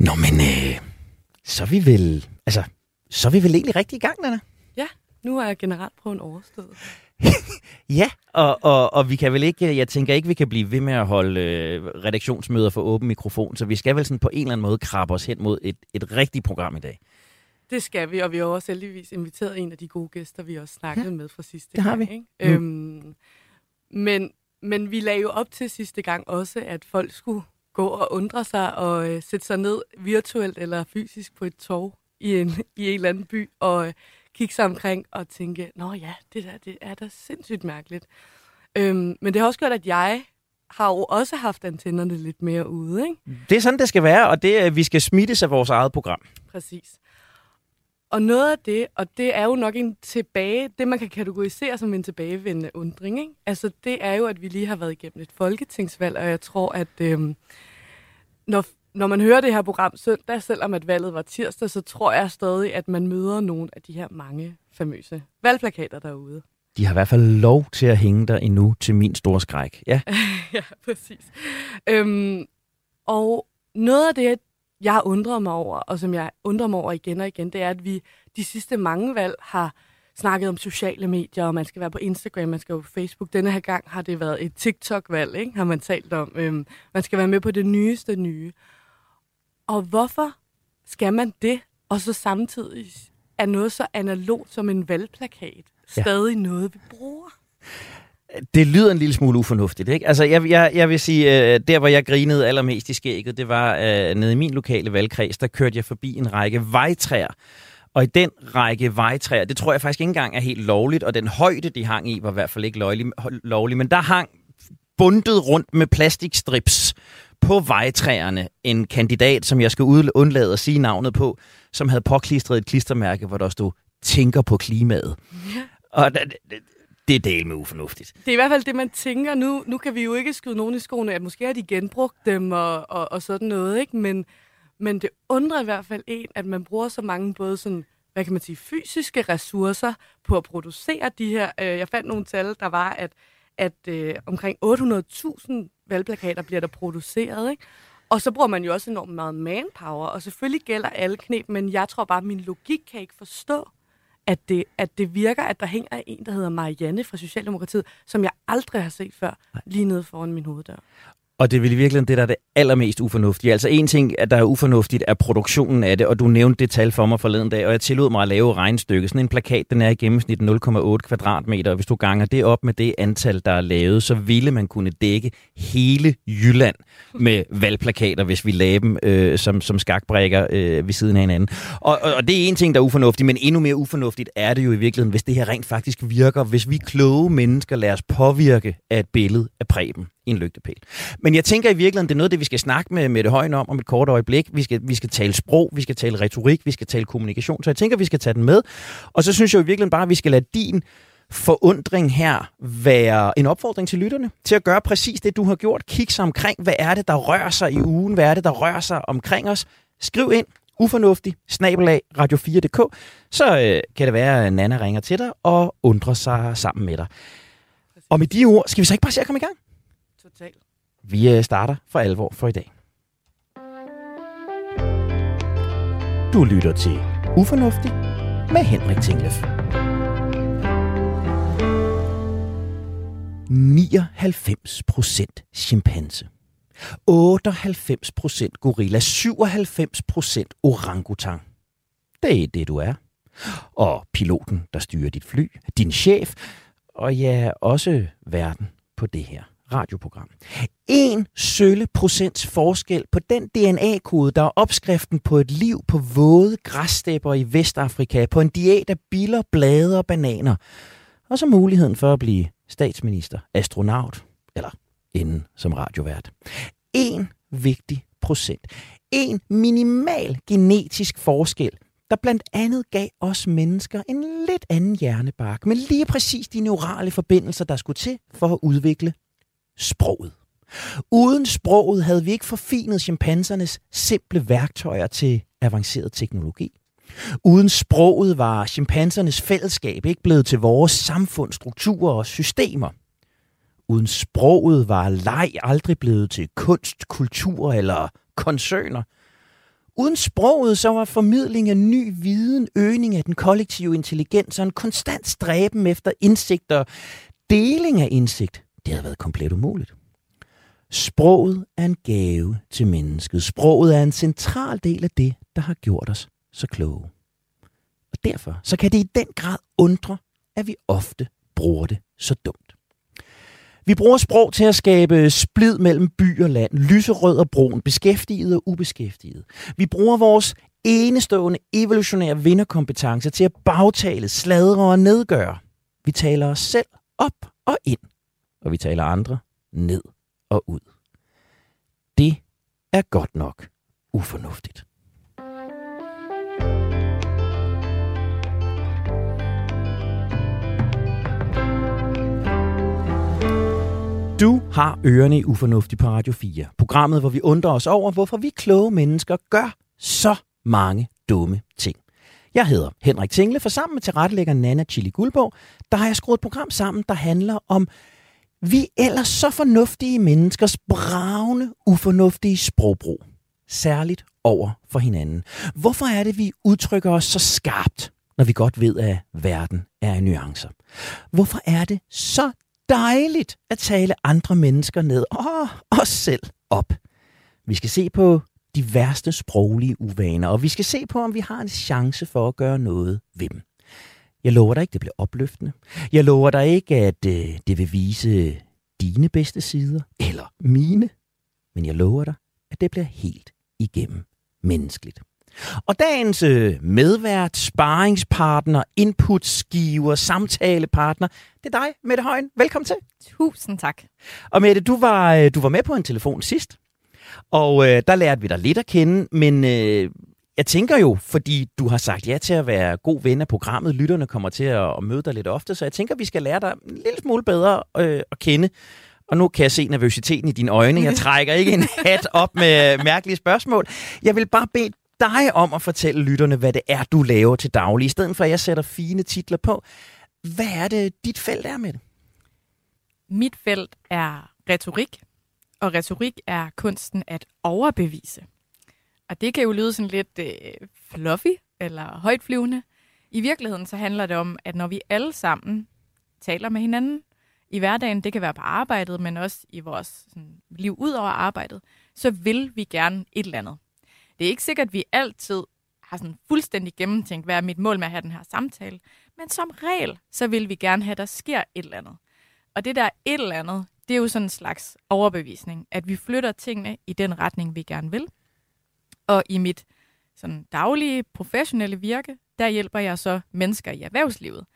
Nå, men øh, så er vi vel, altså, så er vi vel egentlig rigtig i gang, Nana? Ja, nu er generalprøven overstået. Ja, og, og, og vi kan vel ikke, jeg tænker ikke, vi kan blive ved med at holde øh, redaktionsmøder for åben mikrofon, så vi skal vel sådan på en eller anden måde krabbe os hen mod et, et rigtigt program i dag. Det skal vi, og vi har også heldigvis inviteret en af de gode gæster, vi også snakkede ja, med fra sidste det har gang. vi. Ikke? Mm. Øhm, men, men vi lagde jo op til sidste gang også, at folk skulle gå og undre sig og øh, sætte sig ned virtuelt eller fysisk på et torv i en, i en eller anden by og øh, kigge sig omkring og tænke, nå ja, det der det er da sindssygt mærkeligt. Øhm, men det har også gjort, at jeg har jo også haft antennerne lidt mere ude, ikke? Det er sådan, det skal være, og det er, vi skal smittes af vores eget program. Præcis. Og noget af det, og det er jo nok en tilbage, det man kan kategorisere som en tilbagevendende undring, ikke? Altså det er jo, at vi lige har været igennem et folketingsvalg, og jeg tror, at øhm, når, når man hører det her program søndag, selvom at valget var tirsdag, så tror jeg stadig, at man møder nogle af de her mange famøse valgplakater derude. De har i hvert fald lov til at hænge der endnu til min store skræk. Ja. ja, præcis. Øhm, og noget af det, jeg har undret mig over, og som jeg undrer mig over igen og igen, det er, at vi de sidste mange valg har snakket om sociale medier, og man skal være på Instagram, man skal være på Facebook. Denne her gang har det været et TikTok-valg, ikke? har man talt om. Øhm, man skal være med på det nyeste nye. Og hvorfor skal man det, og så samtidig er noget så analogt som en valgplakat stadig ja. noget, vi bruger? Det lyder en lille smule ufornuftigt, ikke? Altså, jeg, jeg, jeg vil sige, øh, der hvor jeg grinede allermest i skægget, det var øh, nede i min lokale valgkreds, der kørte jeg forbi en række vejtræer. Og i den række vejtræer, det tror jeg faktisk ikke engang er helt lovligt, og den højde, de hang i, var i hvert fald ikke lovlig, lovlig men der hang bundet rundt med plastikstrips på vejtræerne en kandidat, som jeg skal undlade at sige navnet på, som havde påklistret et klistermærke, hvor der stod, tænker på klimaet. Ja. Og det, det er del med ufornuftigt. Det er i hvert fald det, man tænker. Nu, nu kan vi jo ikke skyde nogen i skoene, at måske har de genbrugt dem og, og, og sådan noget, ikke? Men, men det undrer i hvert fald en, at man bruger så mange både sådan, hvad kan man sige, fysiske ressourcer på at producere de her. Øh, jeg fandt nogle tal, der var, at, at øh, omkring 800.000 valgplakater bliver der produceret, ikke? Og så bruger man jo også enormt meget manpower, og selvfølgelig gælder alle knep, men jeg tror bare, at min logik kan ikke forstå, at det, at det virker, at der hænger en, der hedder Marianne fra Socialdemokratiet, som jeg aldrig har set før, lige nede foran min hoveddør. Og det er vel i virkeligheden det, der er det allermest ufornuftige. Altså en ting, at der er ufornuftigt, er produktionen af det, og du nævnte det tal for mig forleden dag, og jeg tillod mig at lave regnstykke. Sådan en plakat, den er i gennemsnit 0,8 kvadratmeter, og hvis du ganger det op med det antal, der er lavet, så ville man kunne dække hele Jylland med valgplakater, hvis vi lagde dem øh, som, som skakbrækker øh, ved siden af hinanden. Og, og, og det er en ting, der er ufornuftigt, men endnu mere ufornuftigt er det jo i virkeligheden, hvis det her rent faktisk virker, hvis vi kloge mennesker lader os påvirke af et billede af Preben en lygtepæl. Men jeg tænker i virkeligheden, det er noget af det, vi skal snakke med Mette Højen om om et kort øjeblik. Vi skal, vi skal tale sprog, vi skal tale retorik, vi skal tale kommunikation. Så jeg tænker, vi skal tage den med. Og så synes jeg i virkeligheden bare, at vi skal lade din forundring her være en opfordring til lytterne til at gøre præcis det, du har gjort. Kig sig omkring, hvad er det, der rører sig i ugen? Hvad er det, der rører sig omkring os? Skriv ind, ufornuftig, snabelag, radio4.dk, så øh, kan det være, at Nana ringer til dig og undrer sig sammen med dig. Og med de ord, skal vi så ikke bare se at komme i gang? Totalt. Vi øh, starter for alvor for i dag. Du lytter til Ufornuftig med Henrik Tinglef. 99 procent chimpanse. 98 procent gorilla. 97 procent orangutang. Det er det, du er. Og piloten, der styrer dit fly, din chef, og ja, også verden på det her radioprogram. En sølle procents forskel på den DNA-kode, der er opskriften på et liv på våde græsstepper i Vestafrika, på en diæt af biller, blade og bananer, og så muligheden for at blive statsminister, astronaut eller inden som radiovært. En vigtig procent. En minimal genetisk forskel, der blandt andet gav os mennesker en lidt anden hjernebark, med lige præcis de neurale forbindelser, der skulle til for at udvikle sproget. Uden sproget havde vi ikke forfinet chimpansernes simple værktøjer til avanceret teknologi. Uden sproget var chimpansernes fællesskab ikke blevet til vores samfundsstrukturer og systemer. Uden sproget var leg aldrig blevet til kunst, kultur eller koncerner. Uden sproget, så var formidling af ny viden, øgning af den kollektive intelligens og en konstant stræben efter indsigt og deling af indsigt, det havde været komplet umuligt. Sproget er en gave til mennesket. Sproget er en central del af det, der har gjort os så kloge. Og derfor så kan det i den grad undre, at vi ofte bruger det så dumt. Vi bruger sprog til at skabe splid mellem by og land, lyserød og brun, beskæftiget og ubeskæftiget. Vi bruger vores enestående evolutionære vinderkompetence til at bagtale, sladre og nedgøre. Vi taler os selv op og ind, og vi taler andre ned og ud. Det er godt nok ufornuftigt. Du har ørerne i Ufornuftig på Radio 4. Programmet, hvor vi undrer os over, hvorfor vi kloge mennesker gør så mange dumme ting. Jeg hedder Henrik Tingle, for sammen med tilrettelægger Nana Chili Guldborg, der har jeg skruet et program sammen, der handler om vi ellers så fornuftige menneskers bravende, ufornuftige sprogbrug. Særligt over for hinanden. Hvorfor er det, vi udtrykker os så skarpt, når vi godt ved, at verden er i nuancer? Hvorfor er det så dejligt at tale andre mennesker ned og os selv op? Vi skal se på de værste sproglige uvaner, og vi skal se på, om vi har en chance for at gøre noget ved dem. Jeg lover dig ikke, det bliver opløftende. Jeg lover dig ikke, at øh, det vil vise dine bedste sider, eller mine. Men jeg lover dig, at det bliver helt igennem menneskeligt. Og dagens øh, medvært, sparringspartner, inputskiver, samtalepartner, det er dig, Mette Højen. Velkommen til. Tusind tak. Og Mette, du var, øh, du var med på en telefon sidst, og øh, der lærte vi dig lidt at kende, men øh, jeg tænker jo, fordi du har sagt ja til at være god ven af programmet, lytterne kommer til at, møde dig lidt ofte, så jeg tænker, vi skal lære dig en lille smule bedre øh, at kende. Og nu kan jeg se nervøsiteten i dine øjne. Jeg trækker ikke en hat op med mærkelige spørgsmål. Jeg vil bare bede dig om at fortælle lytterne, hvad det er, du laver til daglig, i stedet for at jeg sætter fine titler på. Hvad er det, dit felt er med det? Mit felt er retorik, og retorik er kunsten at overbevise. Og det kan jo lyde sådan lidt øh, fluffy eller højtflyvende. I virkeligheden så handler det om, at når vi alle sammen taler med hinanden i hverdagen, det kan være på arbejdet, men også i vores sådan, liv ud over arbejdet, så vil vi gerne et eller andet. Det er ikke sikkert, at vi altid har sådan fuldstændig gennemtænkt, hvad er mit mål med at have den her samtale, men som regel, så vil vi gerne have, at der sker et eller andet. Og det der et eller andet, det er jo sådan en slags overbevisning, at vi flytter tingene i den retning, vi gerne vil. Og i mit sådan daglige professionelle virke, der hjælper jeg så mennesker i erhvervslivet.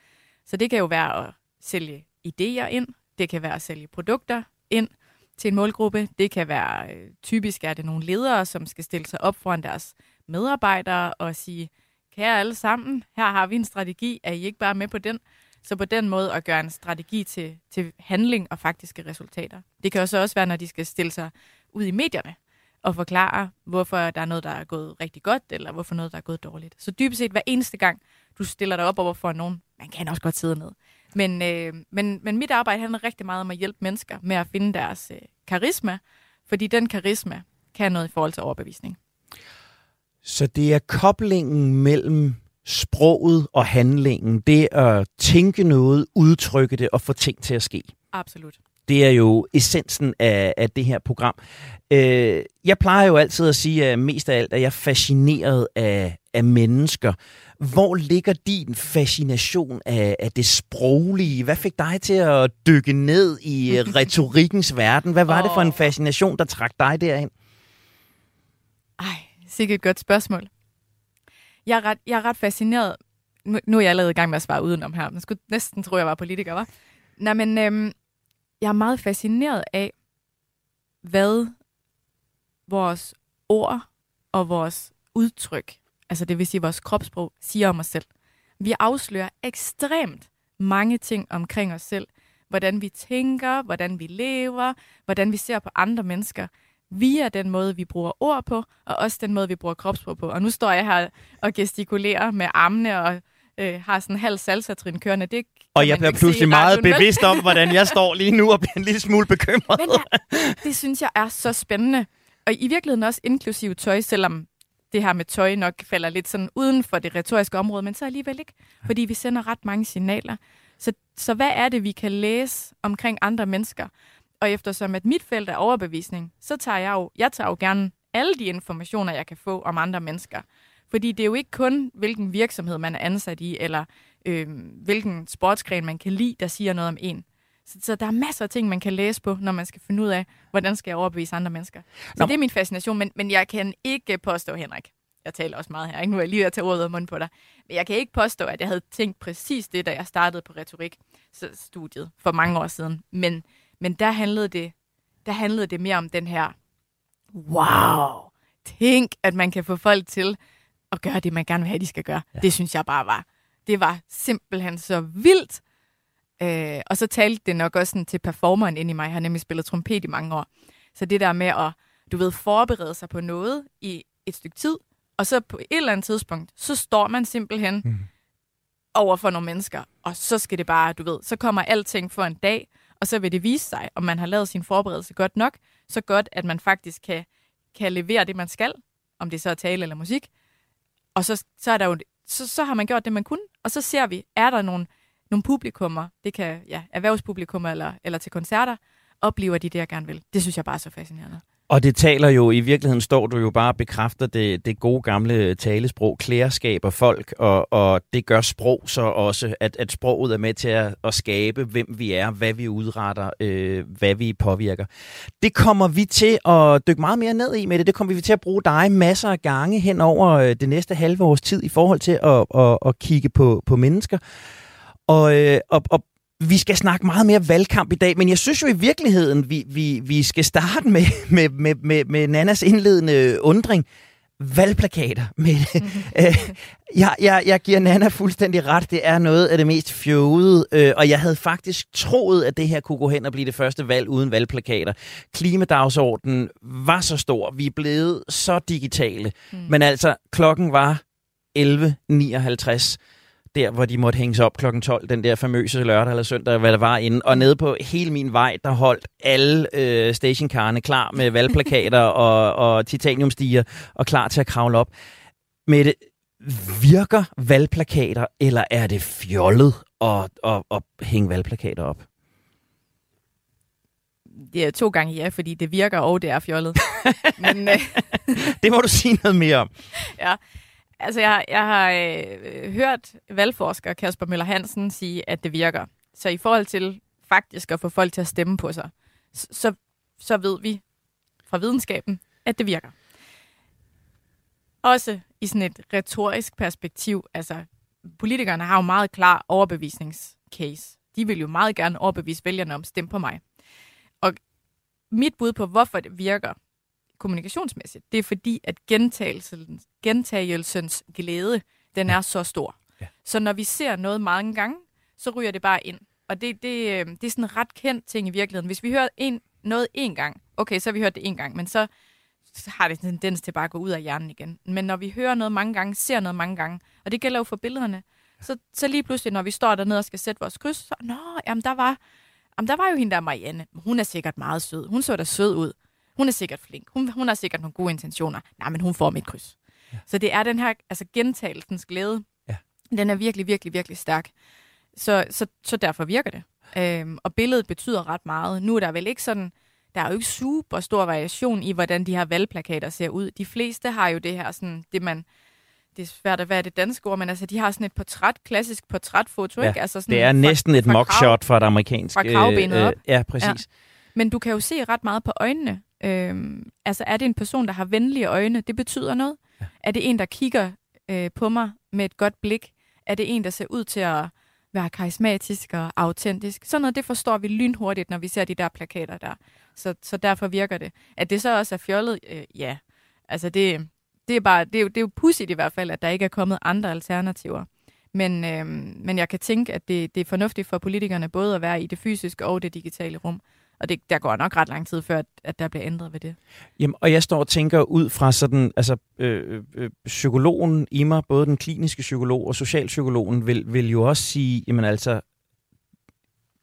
Så det kan jo være at sælge idéer ind, det kan være at sælge produkter ind til en målgruppe, det kan være, øh, typisk er det nogle ledere, som skal stille sig op foran deres medarbejdere og sige, kære alle sammen, her har vi en strategi, er I ikke bare med på den? Så på den måde at gøre en strategi til, til handling og faktiske resultater. Det kan også også være, når de skal stille sig ud i medierne og forklare, hvorfor der er noget, der er gået rigtig godt, eller hvorfor noget, der er gået dårligt. Så dybest set hver eneste gang, du stiller dig op over for nogen, man kan også godt sidde ned. Men, øh, men, men mit arbejde handler rigtig meget om at hjælpe mennesker med at finde deres øh, karisma, fordi den karisma kan noget i forhold til overbevisning. Så det er koblingen mellem sproget og handlingen, det at tænke noget, udtrykke det og få ting til at ske. Absolut. Det er jo essensen af, af det her program. Øh, jeg plejer jo altid at sige, at mest af alt er jeg fascineret af, af mennesker. Hvor ligger din fascination af, af det sproglige? Hvad fik dig til at dykke ned i retorikkens verden? Hvad var oh. det for en fascination, der trak dig derind? Ej, sikkert et godt spørgsmål. Jeg er ret, jeg er ret fascineret. Nu, nu er jeg allerede i gang med at svare udenom her. Man skulle næsten tro, jeg var politiker, var. Nej, men øhm, jeg er meget fascineret af, hvad vores ord og vores udtryk, altså det vil sige vores kropssprog, siger om os selv. Vi afslører ekstremt mange ting omkring os selv. Hvordan vi tænker, hvordan vi lever, hvordan vi ser på andre mennesker via den måde, vi bruger ord på, og også den måde, vi bruger kropssprog på. Og nu står jeg her og gestikulerer med armene og øh, har sådan en halv salsa-trin kørende. Det og jeg bliver pludselig meget bevidst om, hvordan jeg står lige nu og bliver en lille smule bekymret. Men ja, det synes jeg er så spændende. Og i virkeligheden også inklusiv tøj, selvom det her med tøj nok falder lidt sådan uden for det retoriske område, men så alligevel ikke, fordi vi sender ret mange signaler. Så, så hvad er det, vi kan læse omkring andre mennesker? Og eftersom at mit felt er overbevisning, så tager jeg jo, jeg tager jo gerne alle de informationer, jeg kan få om andre mennesker. Fordi det er jo ikke kun, hvilken virksomhed man er ansat i, eller øh, hvilken sportsgren man kan lide, der siger noget om en. Så, så der er masser af ting, man kan læse på, når man skal finde ud af, hvordan skal jeg overbevise andre mennesker. Så Nå. det er min fascination, men, men jeg kan ikke påstå, Henrik, jeg taler også meget her, ikke? nu er jeg lige ved at tage ordet af munden på dig, men jeg kan ikke påstå, at jeg havde tænkt præcis det, da jeg startede på retorik-studiet for mange år siden. Men, men der, handlede det, der handlede det mere om den her, wow, tænk, at man kan få folk til at gøre det, man gerne vil have, de skal gøre. Ja. Det synes jeg bare var, det var simpelthen så vildt, Øh, og så talte det nok også sådan til performeren ind i mig. Jeg har nemlig spillet trompet i mange år. Så det der med at, du ved, forberede sig på noget i et stykke tid, og så på et eller andet tidspunkt, så står man simpelthen mm. over for nogle mennesker, og så skal det bare, du ved, så kommer alting for en dag, og så vil det vise sig, om man har lavet sin forberedelse godt nok, så godt, at man faktisk kan, kan levere det, man skal, om det så er tale eller musik. Og så, så, er der jo, så, så har man gjort det, man kunne, og så ser vi, er der nogle nogle publikummer, det kan ja, erhvervspublikummer eller, eller til koncerter, oplever de det, jeg gerne vil. Det synes jeg bare er så fascinerende. Og det taler jo, i virkeligheden står du jo bare og bekræfter det, det gode gamle talesprog, klærskaber folk, og, og det gør sprog så også, at, at sproget er med til at, at skabe, hvem vi er, hvad vi udretter, øh, hvad vi påvirker. Det kommer vi til at dykke meget mere ned i med det. Det kommer vi til at bruge dig masser af gange hen over øh, det næste halve års tid i forhold til at, at, at kigge på, på mennesker. Og, øh, og, og vi skal snakke meget mere valgkamp i dag, men jeg synes jo i virkeligheden, vi, vi, vi skal starte med, med, med, med, med Nannas indledende undring. Valgplakater. Med, mm-hmm. øh, jeg, jeg, jeg giver Nana fuldstændig ret. Det er noget af det mest fjode, øh, og jeg havde faktisk troet, at det her kunne gå hen og blive det første valg uden valgplakater. Klimadagsordenen var så stor. Vi er blevet så digitale. Mm. Men altså, klokken var 11.59 der, hvor de måtte hænges op klokken 12, den der famøse lørdag eller søndag, hvad der var inde. Og nede på hele min vej, der holdt alle øh, stationkarne klar med valgplakater og, og titaniumstiger og klar til at kravle op. Med det, virker valgplakater, eller er det fjollet at, at, at hænge valgplakater op? Er to gange ja, fordi det virker, og det er fjollet. Men, øh... det må du sige noget mere om. Ja, Altså, jeg, jeg har øh, hørt valgforsker Kasper Møller Hansen sige, at det virker. Så i forhold til faktisk at få folk til at stemme på sig, så, så ved vi fra videnskaben, at det virker. Også i sådan et retorisk perspektiv, altså politikerne har jo meget klar overbevisningscase. De vil jo meget gerne overbevise vælgerne om, stem på mig. Og mit bud på, hvorfor det virker, kommunikationsmæssigt, det er fordi, at gentagelsen, gentagelsens glæde, den er så stor. Ja. Så når vi ser noget mange gange, så ryger det bare ind. Og det, det, øh, det er sådan en ret kendt ting i virkeligheden. Hvis vi hører en, noget en gang, okay, så har vi hørt det en gang, men så, har det en tendens til bare at gå ud af hjernen igen. Men når vi hører noget mange gange, ser noget mange gange, og det gælder jo for billederne, så, så lige pludselig, når vi står dernede og skal sætte vores kryds, så, nå, jamen der var, jamen der var jo hende der Marianne. Hun er sikkert meget sød. Hun så da sød ud hun er sikkert flink, hun, hun har sikkert nogle gode intentioner. Nej, men hun får mit kryds. Ja. Så det er den her altså gentagelsens glæde. Ja. Den er virkelig, virkelig, virkelig stærk. Så, så, så derfor virker det. Øhm, og billedet betyder ret meget. Nu er der vel ikke sådan, der er jo ikke super stor variation i, hvordan de her valgplakater ser ud. De fleste har jo det her, sådan, det man, det er svært at være det danske ord, men altså, de har sådan et portræt, klassisk portrætfoto, ja, ikke? Altså sådan det er næsten et mockshot fra et amerikansk... Fra kravbenet øh, op. Ja, præcis. Ja. Men du kan jo se ret meget på øjnene. Øhm, altså, er det en person, der har venlige øjne? Det betyder noget. Ja. Er det en, der kigger øh, på mig med et godt blik? Er det en, der ser ud til at være karismatisk og autentisk? Sådan noget, det forstår vi lynhurtigt, når vi ser de der plakater der. Så, så derfor virker det. At det så også er fjollet, øh, ja. Altså, det, det er bare, det er, jo, det er jo pudsigt i hvert fald, at der ikke er kommet andre alternativer. Men, øh, men jeg kan tænke, at det, det er fornuftigt for politikerne både at være i det fysiske og det digitale rum. Og det, der går nok ret lang tid før, at, at der bliver ændret ved det. Jamen, og jeg står og tænker ud fra sådan, altså øh, øh, psykologen i mig, både den kliniske psykolog og socialpsykologen, vil, vil jo også sige, jamen altså,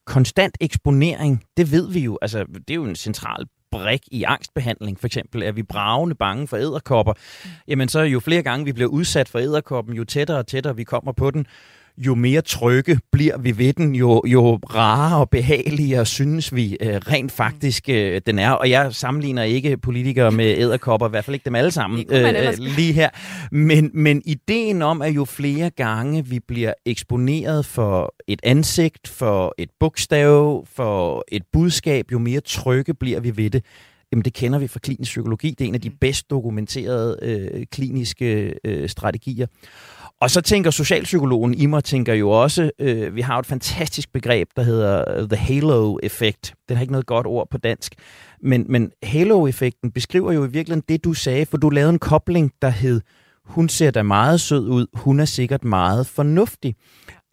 konstant eksponering, det ved vi jo, altså det er jo en central brik i angstbehandling, for eksempel. Er vi bravende bange for æderkopper, jamen så jo flere gange vi bliver udsat for æderkoppen, jo tættere og tættere vi kommer på den, jo mere trygge bliver vi ved den, jo, jo rarere og behageligere synes vi øh, rent faktisk øh, den er. Og jeg sammenligner ikke politikere med æderkopper, i hvert fald ikke dem alle sammen øh, lige her. Men, men ideen om, at jo flere gange vi bliver eksponeret for et ansigt, for et bogstav, for et budskab, jo mere trygge bliver vi ved det. Jamen det kender vi fra klinisk psykologi. Det er en af de mm. bedst dokumenterede øh, kliniske øh, strategier. Og så tænker socialpsykologen i mig tænker jo også, øh, vi har et fantastisk begreb, der hedder øh, the halo-effekt. Den har ikke noget godt ord på dansk. Men, men halo-effekten beskriver jo i virkeligheden det, du sagde, for du lavede en kobling, der hed, hun ser da meget sød ud, hun er sikkert meget fornuftig.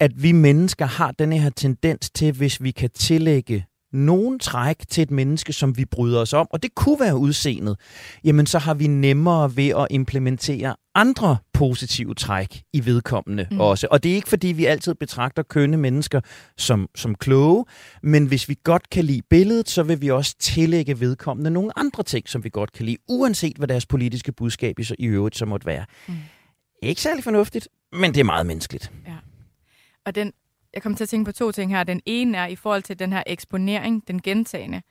At vi mennesker har den her tendens til, hvis vi kan tillægge nogen træk til et menneske, som vi bryder os om, og det kunne være udseendet, jamen så har vi nemmere ved at implementere andre positive træk i vedkommende mm. også. Og det er ikke, fordi vi altid betragter kønne mennesker som, som kloge, men hvis vi godt kan lide billedet, så vil vi også tillægge vedkommende nogle andre ting, som vi godt kan lide, uanset hvad deres politiske budskab i, i øvrigt så måtte være. Mm. Ikke særlig fornuftigt, men det er meget menneskeligt. Ja. Og den jeg kommer til at tænke på to ting her. Den ene er i forhold til den her eksponering, den gentagende,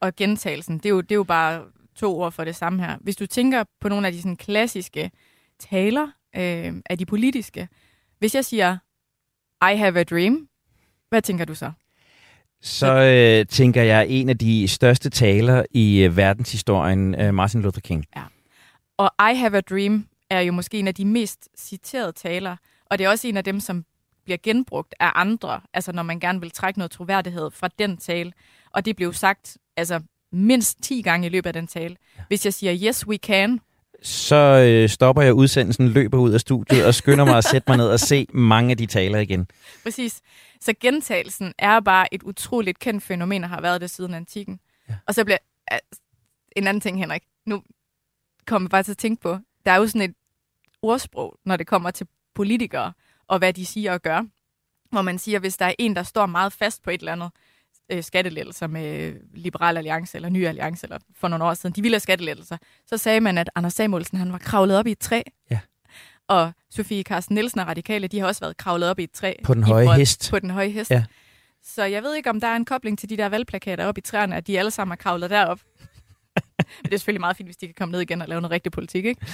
og gentagelsen. Det er jo, det er jo bare to ord for det samme her. Hvis du tænker på nogle af de sådan, klassiske taler øh, af de politiske. Hvis jeg siger, I have a dream, hvad tænker du så? Så øh, tænker jeg en af de største taler i øh, verdenshistorien, øh, Martin Luther King. Ja. Og I have a dream er jo måske en af de mest citerede taler, og det er også en af dem, som bliver genbrugt af andre, altså når man gerne vil trække noget troværdighed fra den tale. Og det blev sagt altså mindst 10 gange i løbet af den tale. Hvis jeg siger, yes, we can, så øh, stopper jeg udsendelsen, løber ud af studiet og skynder mig at sætte mig ned og se mange af de taler igen. Præcis. Så gentagelsen er bare et utroligt kendt fænomen, og har været det siden antikken. Ja. Og så bliver en anden ting, Henrik. Nu kommer jeg bare til at tænke på, der er jo sådan et ordsprog, når det kommer til politikere, og hvad de siger og gør. Hvor man siger, hvis der er en, der står meget fast på et eller andet, øh, skattelettelser med Liberal Alliance eller Ny Alliance, eller for nogle år siden, de ville have skattelettelser, så sagde man, at Anders Samuelsen han var kravlet op i et træ. Ja. Og Sofie Carsten Nielsen og Radikale, de har også været kravlet op i et træ. På den høje forhold, hest. På den høje hest. Ja. Så jeg ved ikke, om der er en kobling til de der valgplakater op i træerne, at de alle sammen er kravlet derop. Men det er selvfølgelig meget fint, hvis de kan komme ned igen og lave noget rigtig politik, ikke?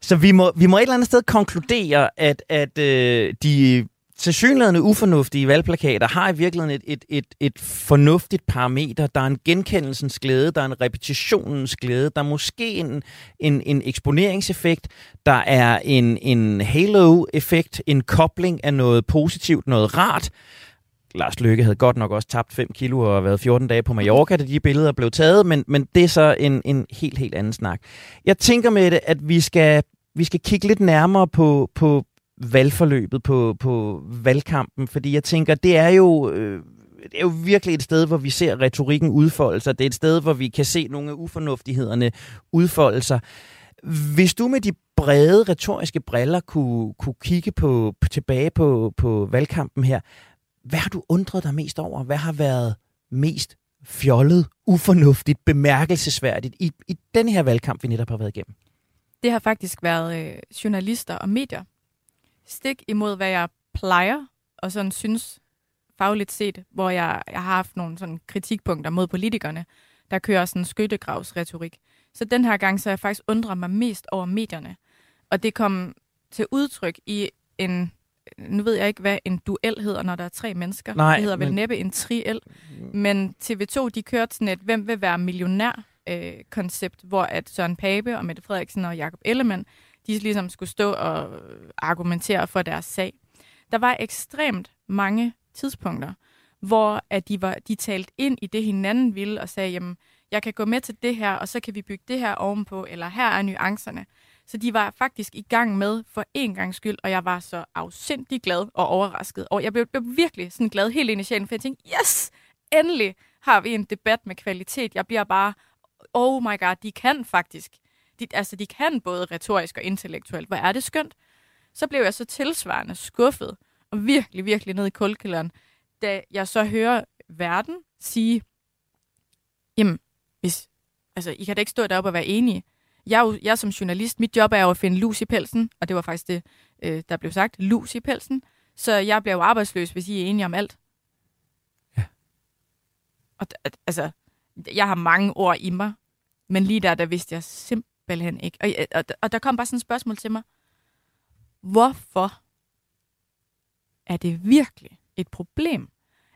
Så vi må, vi må et eller andet sted konkludere, at, at øh, de tilsyneladende ufornuftige valgplakater har i virkeligheden et, et, et, et fornuftigt parameter. Der er en genkendelsens glæde, der er en repetitionens glæde, der er måske en, en, en eksponeringseffekt, der er en, en halo-effekt, en kobling af noget positivt, noget rart. Lars Løkke havde godt nok også tabt 5 kilo og været 14 dage på Mallorca, da de billeder blev taget, men, men det er så en, en helt, helt anden snak. Jeg tænker med det, at vi skal, vi skal kigge lidt nærmere på, på valgforløbet, på, på valgkampen, fordi jeg tænker, det er jo... Øh, det er jo virkelig et sted, hvor vi ser retorikken udfolde sig. Det er et sted, hvor vi kan se nogle af ufornuftighederne udfolde sig. Hvis du med de brede retoriske briller kunne, kunne kigge på, tilbage på, på valgkampen her, hvad har du undret dig mest over? Hvad har været mest fjollet, ufornuftigt, bemærkelsesværdigt i, i den her valgkamp, vi netop har været igennem? Det har faktisk været øh, journalister og medier. Stik imod, hvad jeg plejer, og sådan synes fagligt set, hvor jeg, jeg har haft nogle sådan kritikpunkter mod politikerne, der kører sådan skyttegravsretorik. Så den her gang, så jeg faktisk undret mig mest over medierne. Og det kom til udtryk i en nu ved jeg ikke, hvad en duel hedder, når der er tre mennesker. Nej, det hedder men... vel næppe en triel. Men TV2, de kørte sådan et, hvem vil være millionær øh, koncept, hvor at Søren Pape og Mette Frederiksen og Jakob Ellemann, de ligesom skulle stå og argumentere for deres sag. Der var ekstremt mange tidspunkter, hvor at de, var, de talte ind i det, hinanden ville, og sagde, jamen, jeg kan gå med til det her, og så kan vi bygge det her ovenpå, eller her er nuancerne. Så de var faktisk i gang med for en gang skyld, og jeg var så afsindig glad og overrasket. Og jeg blev, blev virkelig sådan glad helt ind i sjælen, for jeg tænkte, yes, endelig har vi en debat med kvalitet. Jeg bliver bare, oh my god, de kan faktisk. De, altså, de kan både retorisk og intellektuelt. Hvor er det skønt? Så blev jeg så tilsvarende skuffet, og virkelig, virkelig ned i kulkælderen, da jeg så hører verden sige, jamen, hvis altså, I kan da ikke stå deroppe og være enige. Jeg, jo, jeg som journalist, mit job er jo at finde lus i pelsen, og det var faktisk det, øh, der blev sagt, lus i pelsen. Så jeg bliver jo arbejdsløs, hvis I er enige om alt. Ja. Og altså, jeg har mange ord i mig, men lige der, der vidste jeg simpelthen ikke. Og, og, og der kom bare sådan et spørgsmål til mig. Hvorfor er det virkelig et problem,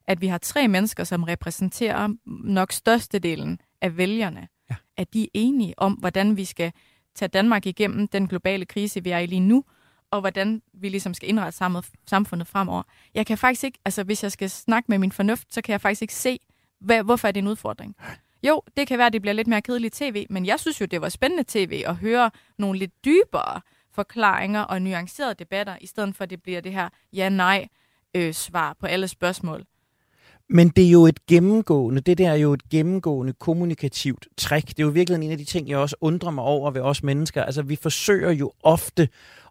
at vi har tre mennesker, som repræsenterer nok størstedelen af vælgerne, Ja. at de er enige om, hvordan vi skal tage Danmark igennem den globale krise, vi er i lige nu, og hvordan vi ligesom skal indrette samfundet fremover. Jeg kan faktisk ikke, altså hvis jeg skal snakke med min fornuft, så kan jeg faktisk ikke se, hvad, hvorfor er det en udfordring. Jo, det kan være, at det bliver lidt mere kedeligt tv, men jeg synes jo, det var spændende tv at høre nogle lidt dybere forklaringer og nuancerede debatter, i stedet for at det bliver det her ja-nej-svar øh, på alle spørgsmål. Men det er jo et gennemgående, det der er jo et gennemgående kommunikativt trick. Det er jo virkelig en af de ting, jeg også undrer mig over ved os mennesker. Altså, vi forsøger jo ofte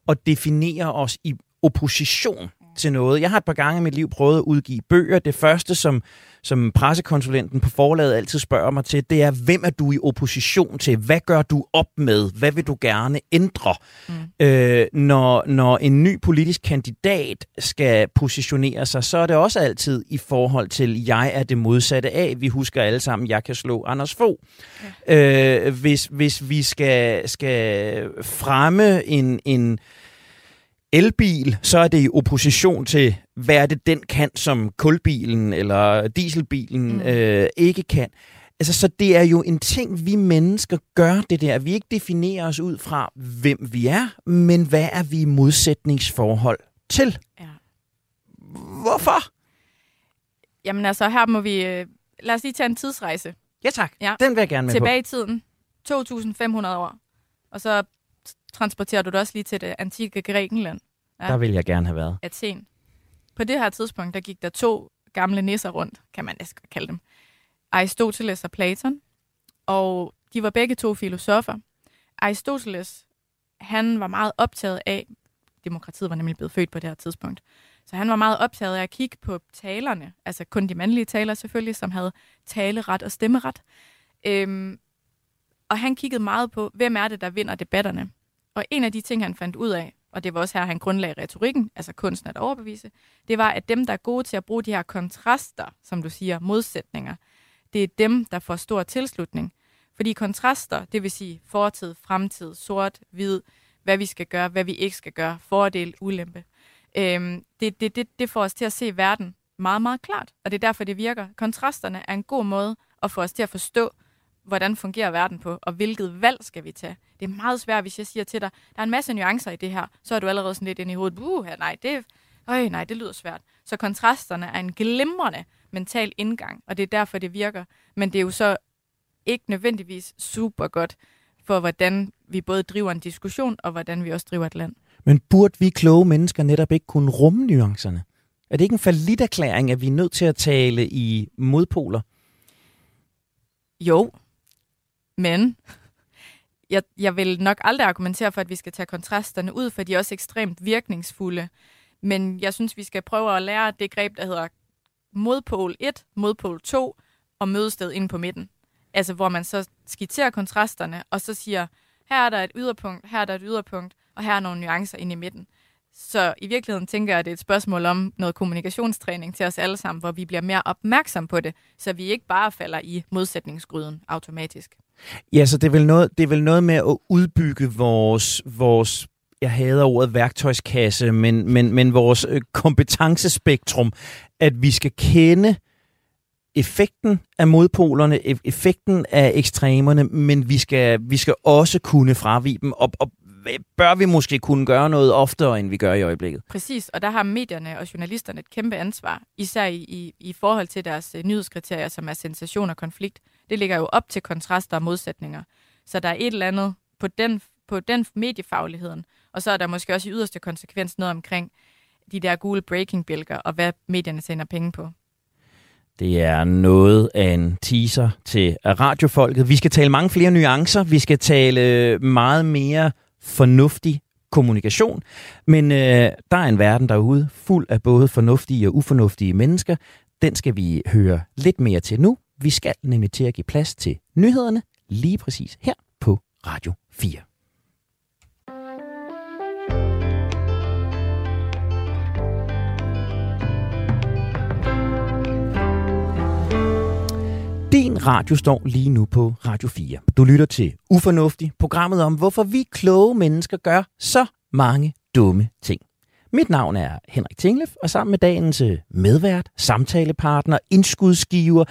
at definere os i opposition til noget. Jeg har et par gange i mit liv prøvet at udgive bøger. Det første, som, som pressekonsulenten på forlaget altid spørger mig til, det er, hvem er du i opposition til? Hvad gør du op med? Hvad vil du gerne ændre? Mm. Øh, når, når en ny politisk kandidat skal positionere sig, så er det også altid i forhold til, jeg er det modsatte af. Vi husker alle sammen, jeg kan slå Anders Fogh. Ja. Øh, hvis, hvis vi skal, skal fremme en, en elbil, så er det i opposition til, hvad er det, den kan, som kulbilen eller dieselbilen mm. øh, ikke kan. Altså, så det er jo en ting, vi mennesker gør det der. Vi ikke definerer os ud fra, hvem vi er, men hvad er vi i modsætningsforhold til. Ja. Hvorfor? Jamen altså, her må vi... Øh, lad os lige tage en tidsrejse. Ja tak, Ja. den vil jeg gerne med Tilbage i tiden. 2.500 år. Og så transporterer du det også lige til det antikke Grækenland. På. Der vil jeg gerne have været. Athen. På det her tidspunkt, der gik der to gamle nisser rundt, kan man næsten kalde dem. Aristoteles og Platon. Og de var begge to filosofer. Aristoteles, han var meget optaget af, demokratiet var nemlig blevet født på det her tidspunkt, så han var meget optaget af at kigge på talerne, altså kun de mandlige talere selvfølgelig, som havde taleret og stemmeret. Øhm, og han kiggede meget på, hvem er det, der vinder debatterne. Og en af de ting, han fandt ud af, og det var også her, han grundlagde retorikken, altså kunsten at overbevise, det var, at dem, der er gode til at bruge de her kontraster, som du siger, modsætninger, det er dem, der får stor tilslutning. Fordi kontraster, det vil sige fortid, fremtid, sort, hvid, hvad vi skal gøre, hvad vi ikke skal gøre, fordel, ulempe. Øhm, det, det, det, det får os til at se verden meget, meget klart, og det er derfor, det virker. Kontrasterne er en god måde at få os til at forstå, hvordan fungerer verden på, og hvilket valg skal vi tage. Det er meget svært, hvis jeg siger til dig, der er en masse nuancer i det her, så er du allerede sådan lidt inde i hovedet, uh, nej, det, øj, nej, det lyder svært. Så kontrasterne er en glimrende mental indgang, og det er derfor, det virker. Men det er jo så ikke nødvendigvis super godt for, hvordan vi både driver en diskussion, og hvordan vi også driver et land. Men burde vi kloge mennesker netop ikke kunne rumme nuancerne? Er det ikke en faliderklæring, at vi er nødt til at tale i modpoler? Jo, men jeg, jeg vil nok aldrig argumentere for, at vi skal tage kontrasterne ud, for de er også ekstremt virkningsfulde. Men jeg synes, vi skal prøve at lære det greb, der hedder modpol 1, modpol 2 og mødested ind på midten. Altså hvor man så skitserer kontrasterne, og så siger, her er der et yderpunkt, her er der et yderpunkt, og her er nogle nuancer inde i midten. Så i virkeligheden tænker jeg, at det er et spørgsmål om noget kommunikationstræning til os alle sammen, hvor vi bliver mere opmærksom på det, så vi ikke bare falder i modsætningsgryden automatisk. Ja, så det er vel noget, det er vel noget med at udbygge vores, vores jeg hader ordet værktøjskasse, men, men, men vores øh, kompetencespektrum, at vi skal kende effekten af modpolerne, e- effekten af ekstremerne, men vi skal, vi skal også kunne fravige dem, og, og bør vi måske kunne gøre noget oftere, end vi gør i øjeblikket. Præcis, og der har medierne og journalisterne et kæmpe ansvar, især i, i, i forhold til deres øh, nyhedskriterier, som er sensation og konflikt. Det ligger jo op til kontraster og modsætninger. Så der er et eller andet på den, på den mediefagligheden, og så er der måske også i yderste konsekvens noget omkring de der gule breaking-bjælker, og hvad medierne sender penge på. Det er noget af en teaser til radiofolket. Vi skal tale mange flere nuancer. Vi skal tale meget mere fornuftig kommunikation. Men øh, der er en verden derude fuld af både fornuftige og ufornuftige mennesker. Den skal vi høre lidt mere til nu. Vi skal nemlig til at give plads til nyhederne lige præcis her på Radio 4. radio står lige nu på Radio 4. Du lytter til Ufornuftig, programmet om, hvorfor vi kloge mennesker gør så mange dumme ting. Mit navn er Henrik Tinglef, og sammen med dagens øh, medvært, samtalepartner, indskudsgiver,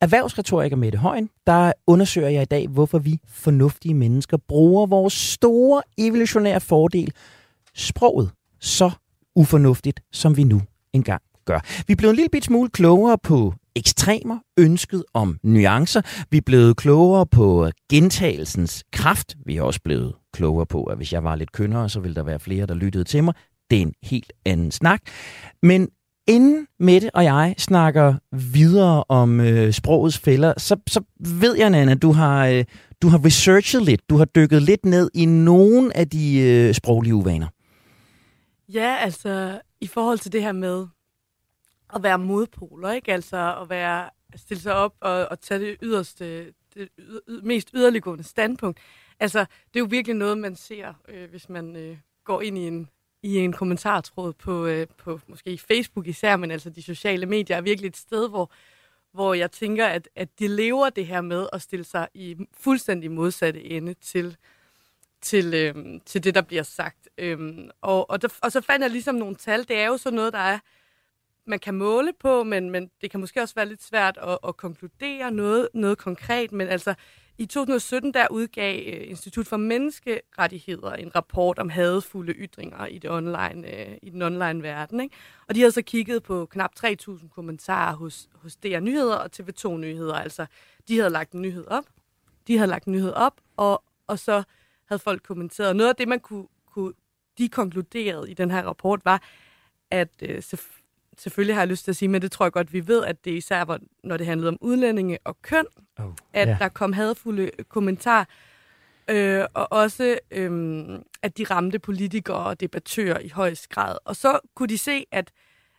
erhvervsretoriker Mette Højen, der undersøger jeg i dag, hvorfor vi fornuftige mennesker bruger vores store evolutionære fordel, sproget, så ufornuftigt, som vi nu engang gør. Vi er blevet en lille bit smule klogere på ekstremer, ønsket om nuancer. Vi er blevet klogere på gentagelsens kraft. Vi er også blevet klogere på, at hvis jeg var lidt kønnere, så ville der være flere, der lyttede til mig. Det er en helt anden snak. Men inden Mette og jeg snakker videre om øh, sprogets fælder, så, så ved jeg, Nana, du har, øh, du har researchet lidt. Du har dykket lidt ned i nogle af de øh, sproglige uvaner. Ja, altså i forhold til det her med at være modpoler, ikke? Altså at være, at stille sig op og, og tage det yderste, det yder, mest yderliggående standpunkt. Altså, det er jo virkelig noget, man ser, øh, hvis man øh, går ind i en, i en kommentartråd på, øh, på måske Facebook især, men altså de sociale medier er virkelig et sted, hvor, hvor jeg tænker, at, at de lever det her med at stille sig i fuldstændig modsatte ende til, til, øh, til det, der bliver sagt. Øhm, og, og, der, og så fandt jeg ligesom nogle tal. Det er jo sådan noget, der er man kan måle på, men, men det kan måske også være lidt svært at, at konkludere noget, noget konkret. Men altså, i 2017 der udgav øh, Institut for Menneskerettigheder en rapport om hadefulde ytringer i, det online, øh, i den online verden. Ikke? Og de havde så kigget på knap 3.000 kommentarer hos, hos DR Nyheder og TV2 Nyheder. Altså, de havde lagt en nyhed op, de havde lagt en nyhed op, og, og så havde folk kommenteret. Noget af det, man kunne, kunne de konkluderede i den her rapport, var, at øh, selvfølgelig har jeg lyst til at sige, men det tror jeg godt, vi ved, at det især var, når det handlede om udlændinge og køn, oh, at yeah. der kom hadfulde kommentarer, øh, og også øh, at de ramte politikere og debattører i højst grad. Og så kunne de se, at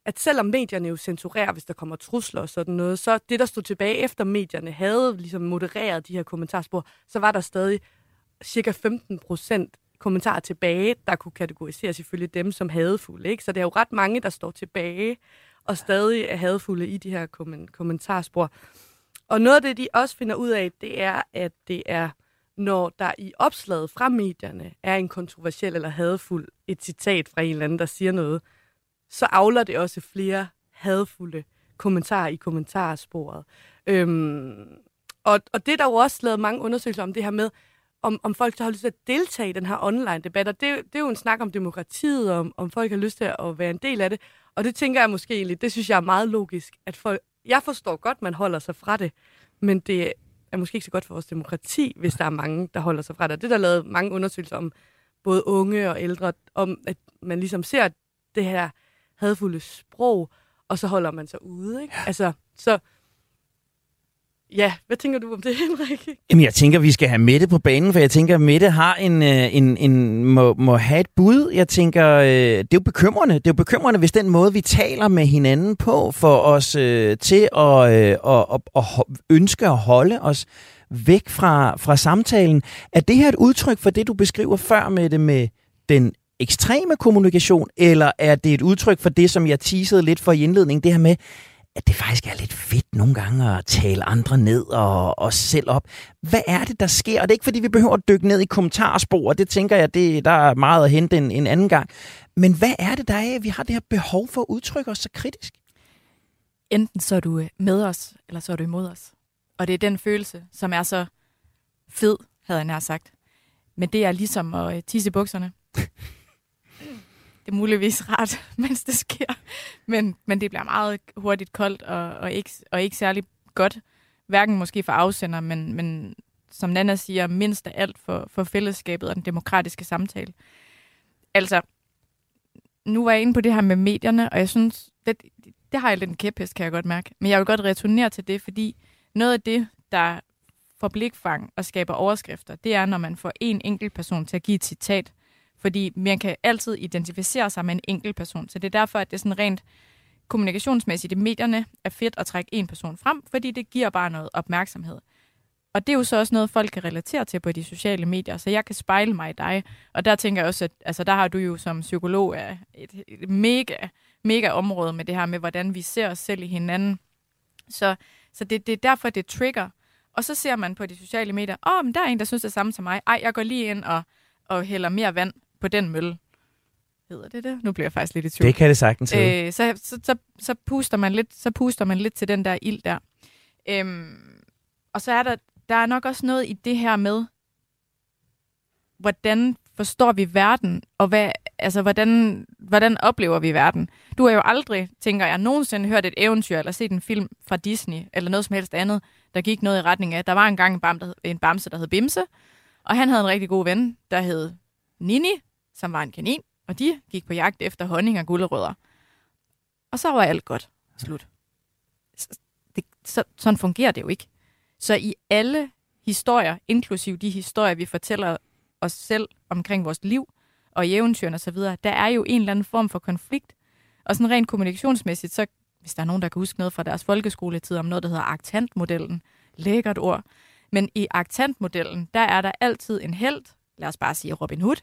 at selvom medierne jo censurerer, hvis der kommer trusler og sådan noget, så det, der stod tilbage efter medierne havde ligesom modereret de her kommentarspor, så var der stadig cirka 15 procent kommentarer tilbage, der kunne kategoriseres ifølge dem som hadefulde. Ikke? Så det er jo ret mange, der står tilbage og stadig er hadefulde i de her kommentarspor. Og noget af det, de også finder ud af, det er, at det er, når der i opslaget fra medierne er en kontroversiel eller hadefuld et citat fra en eller anden, der siger noget, så afler det også flere hadfulde kommentarer i kommentarsporet. Øhm, og, og det er der jo også lavet mange undersøgelser om det her med, om, om folk så har lyst til at deltage i den her online-debat. Og det, det er jo en snak om demokratiet, om, om folk har lyst til at være en del af det. Og det tænker jeg måske egentlig, det synes jeg er meget logisk, at folk, jeg forstår godt, man holder sig fra det, men det er måske ikke så godt for vores demokrati, hvis der er mange, der holder sig fra det. Det der er lavet mange undersøgelser om både unge og ældre, om at man ligesom ser det her hadfulde sprog, og så holder man sig ude. Ikke? Altså, så Ja, hvad tænker du om det, Henrik? Jamen, jeg tænker, vi skal have Mette på banen, for jeg tænker, at Mette har en, øh, en, en, må, må have et bud. Jeg tænker, øh, det er jo bekymrende. Det er jo bekymrende, hvis den måde, vi taler med hinanden på, for os øh, til at, øh, at, at, at ønske at holde os væk fra, fra samtalen. Er det her et udtryk for det, du beskriver før med det med den ekstreme kommunikation, eller er det et udtryk for det, som jeg teasede lidt for i indledningen, det her med, at det faktisk er lidt fedt nogle gange at tale andre ned og os selv op. Hvad er det, der sker? Og det er ikke, fordi vi behøver at dykke ned i kommentarspor, det tænker jeg, det, der er meget at hente en, en anden gang. Men hvad er det, der er, at vi har det her behov for at udtrykke os så kritisk? Enten så er du øh, med os, eller så er du imod os. Og det er den følelse, som er så fed, havde jeg nær sagt. Men det er ligesom at øh, tisse i bukserne. det er muligvis rart, mens det sker. Men, men det bliver meget hurtigt koldt og, og, ikke, og ikke særlig godt. Hverken måske for afsender, men, men som Nana siger, mindst af alt for, for fællesskabet og den demokratiske samtale. Altså, nu var jeg inde på det her med medierne, og jeg synes, det, det har jeg lidt en kæphest, kan jeg godt mærke. Men jeg vil godt returnere til det, fordi noget af det, der får blikfang og skaber overskrifter, det er, når man får en enkelt person til at give et citat, fordi man kan altid identificere sig med en enkelt person. Så det er derfor, at det er sådan rent kommunikationsmæssigt i medierne er fedt at trække en person frem, fordi det giver bare noget opmærksomhed. Og det er jo så også noget, folk kan relatere til på de sociale medier, så jeg kan spejle mig i dig. Og der tænker jeg også, at altså, der har du jo som psykolog et, et mega, mega område med det her med, hvordan vi ser os selv i hinanden. Så, så det, det er derfor, det trigger. Og så ser man på de sociale medier, åh, oh, men der er en, der synes det samme som mig. Ej, jeg går lige ind og, og hælder mere vand på den mølle. Hedder det det? Nu bliver jeg faktisk lidt i tvivl. Det kan det sagtens øh, så, så, så, så, puster man lidt, så puster man lidt til den der ild der. Øhm, og så er der, der er nok også noget i det her med, hvordan forstår vi verden, og hvad, altså, hvordan, hvordan oplever vi verden? Du har jo aldrig, tænker jeg, nogensinde hørt et eventyr eller set en film fra Disney, eller noget som helst andet, der gik noget i retning af, der var engang en, bam, der, en bamse, der hed Bimse, og han havde en rigtig god ven, der hed Nini, som var en kanin, og de gik på jagt efter honning og gulerødder. Og så var alt godt. Slut. Det, så, sådan fungerer det jo ikke. Så i alle historier, inklusiv de historier, vi fortæller os selv omkring vores liv og i eventyrene osv., der er jo en eller anden form for konflikt. Og sådan rent kommunikationsmæssigt, så hvis der er nogen, der kan huske noget fra deres folkeskoletid om noget, der hedder aktantmodellen, lækkert ord. Men i aktantmodellen, der er der altid en held, lad os bare sige Robin Hood.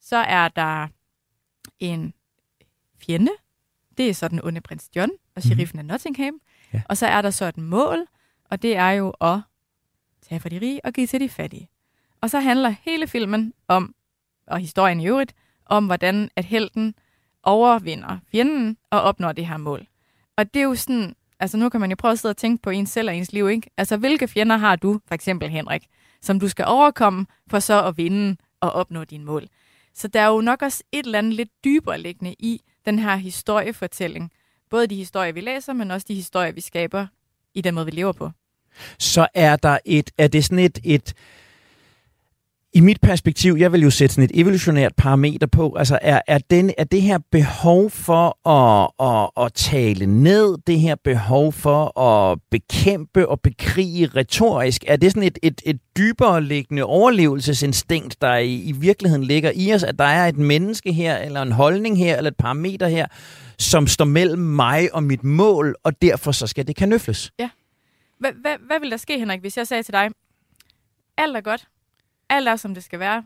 Så er der en fjende, det er så den onde prins John og mhm. sheriffen mm. af Nottingham. Ja. Og så er der så et mål, og det er jo at tage for de rige og give til de fattige. Og så handler hele filmen om, og historien i øvrigt, om hvordan at helten overvinder fjenden og opnår det her mål. Og det er jo sådan, altså nu kan man jo prøve at sidde og tænke på ens selv og ens liv, ikke? Altså hvilke fjender har du, for eksempel Henrik, som du skal overkomme for så at vinde og opnå din mål. Så der er jo nok også et eller andet lidt dybere liggende i den her historiefortælling. Både de historier, vi læser, men også de historier, vi skaber i den måde, vi lever på. Så er der et, er det sådan et, et i mit perspektiv, jeg vil jo sætte sådan et evolutionært parameter på, altså er, er, den, er det her behov for at, at, at tale ned, det her behov for at bekæmpe og bekrige retorisk, er det sådan et, et, et dybere liggende overlevelsesinstinkt, der i, i virkeligheden ligger i os, at der er et menneske her, eller en holdning her, eller et parameter her, som står mellem mig og mit mål, og derfor så skal det kanøfles? Ja. Hvad vil der ske, Henrik, hvis jeg sagde til dig, alt er godt, alt er, som det skal være.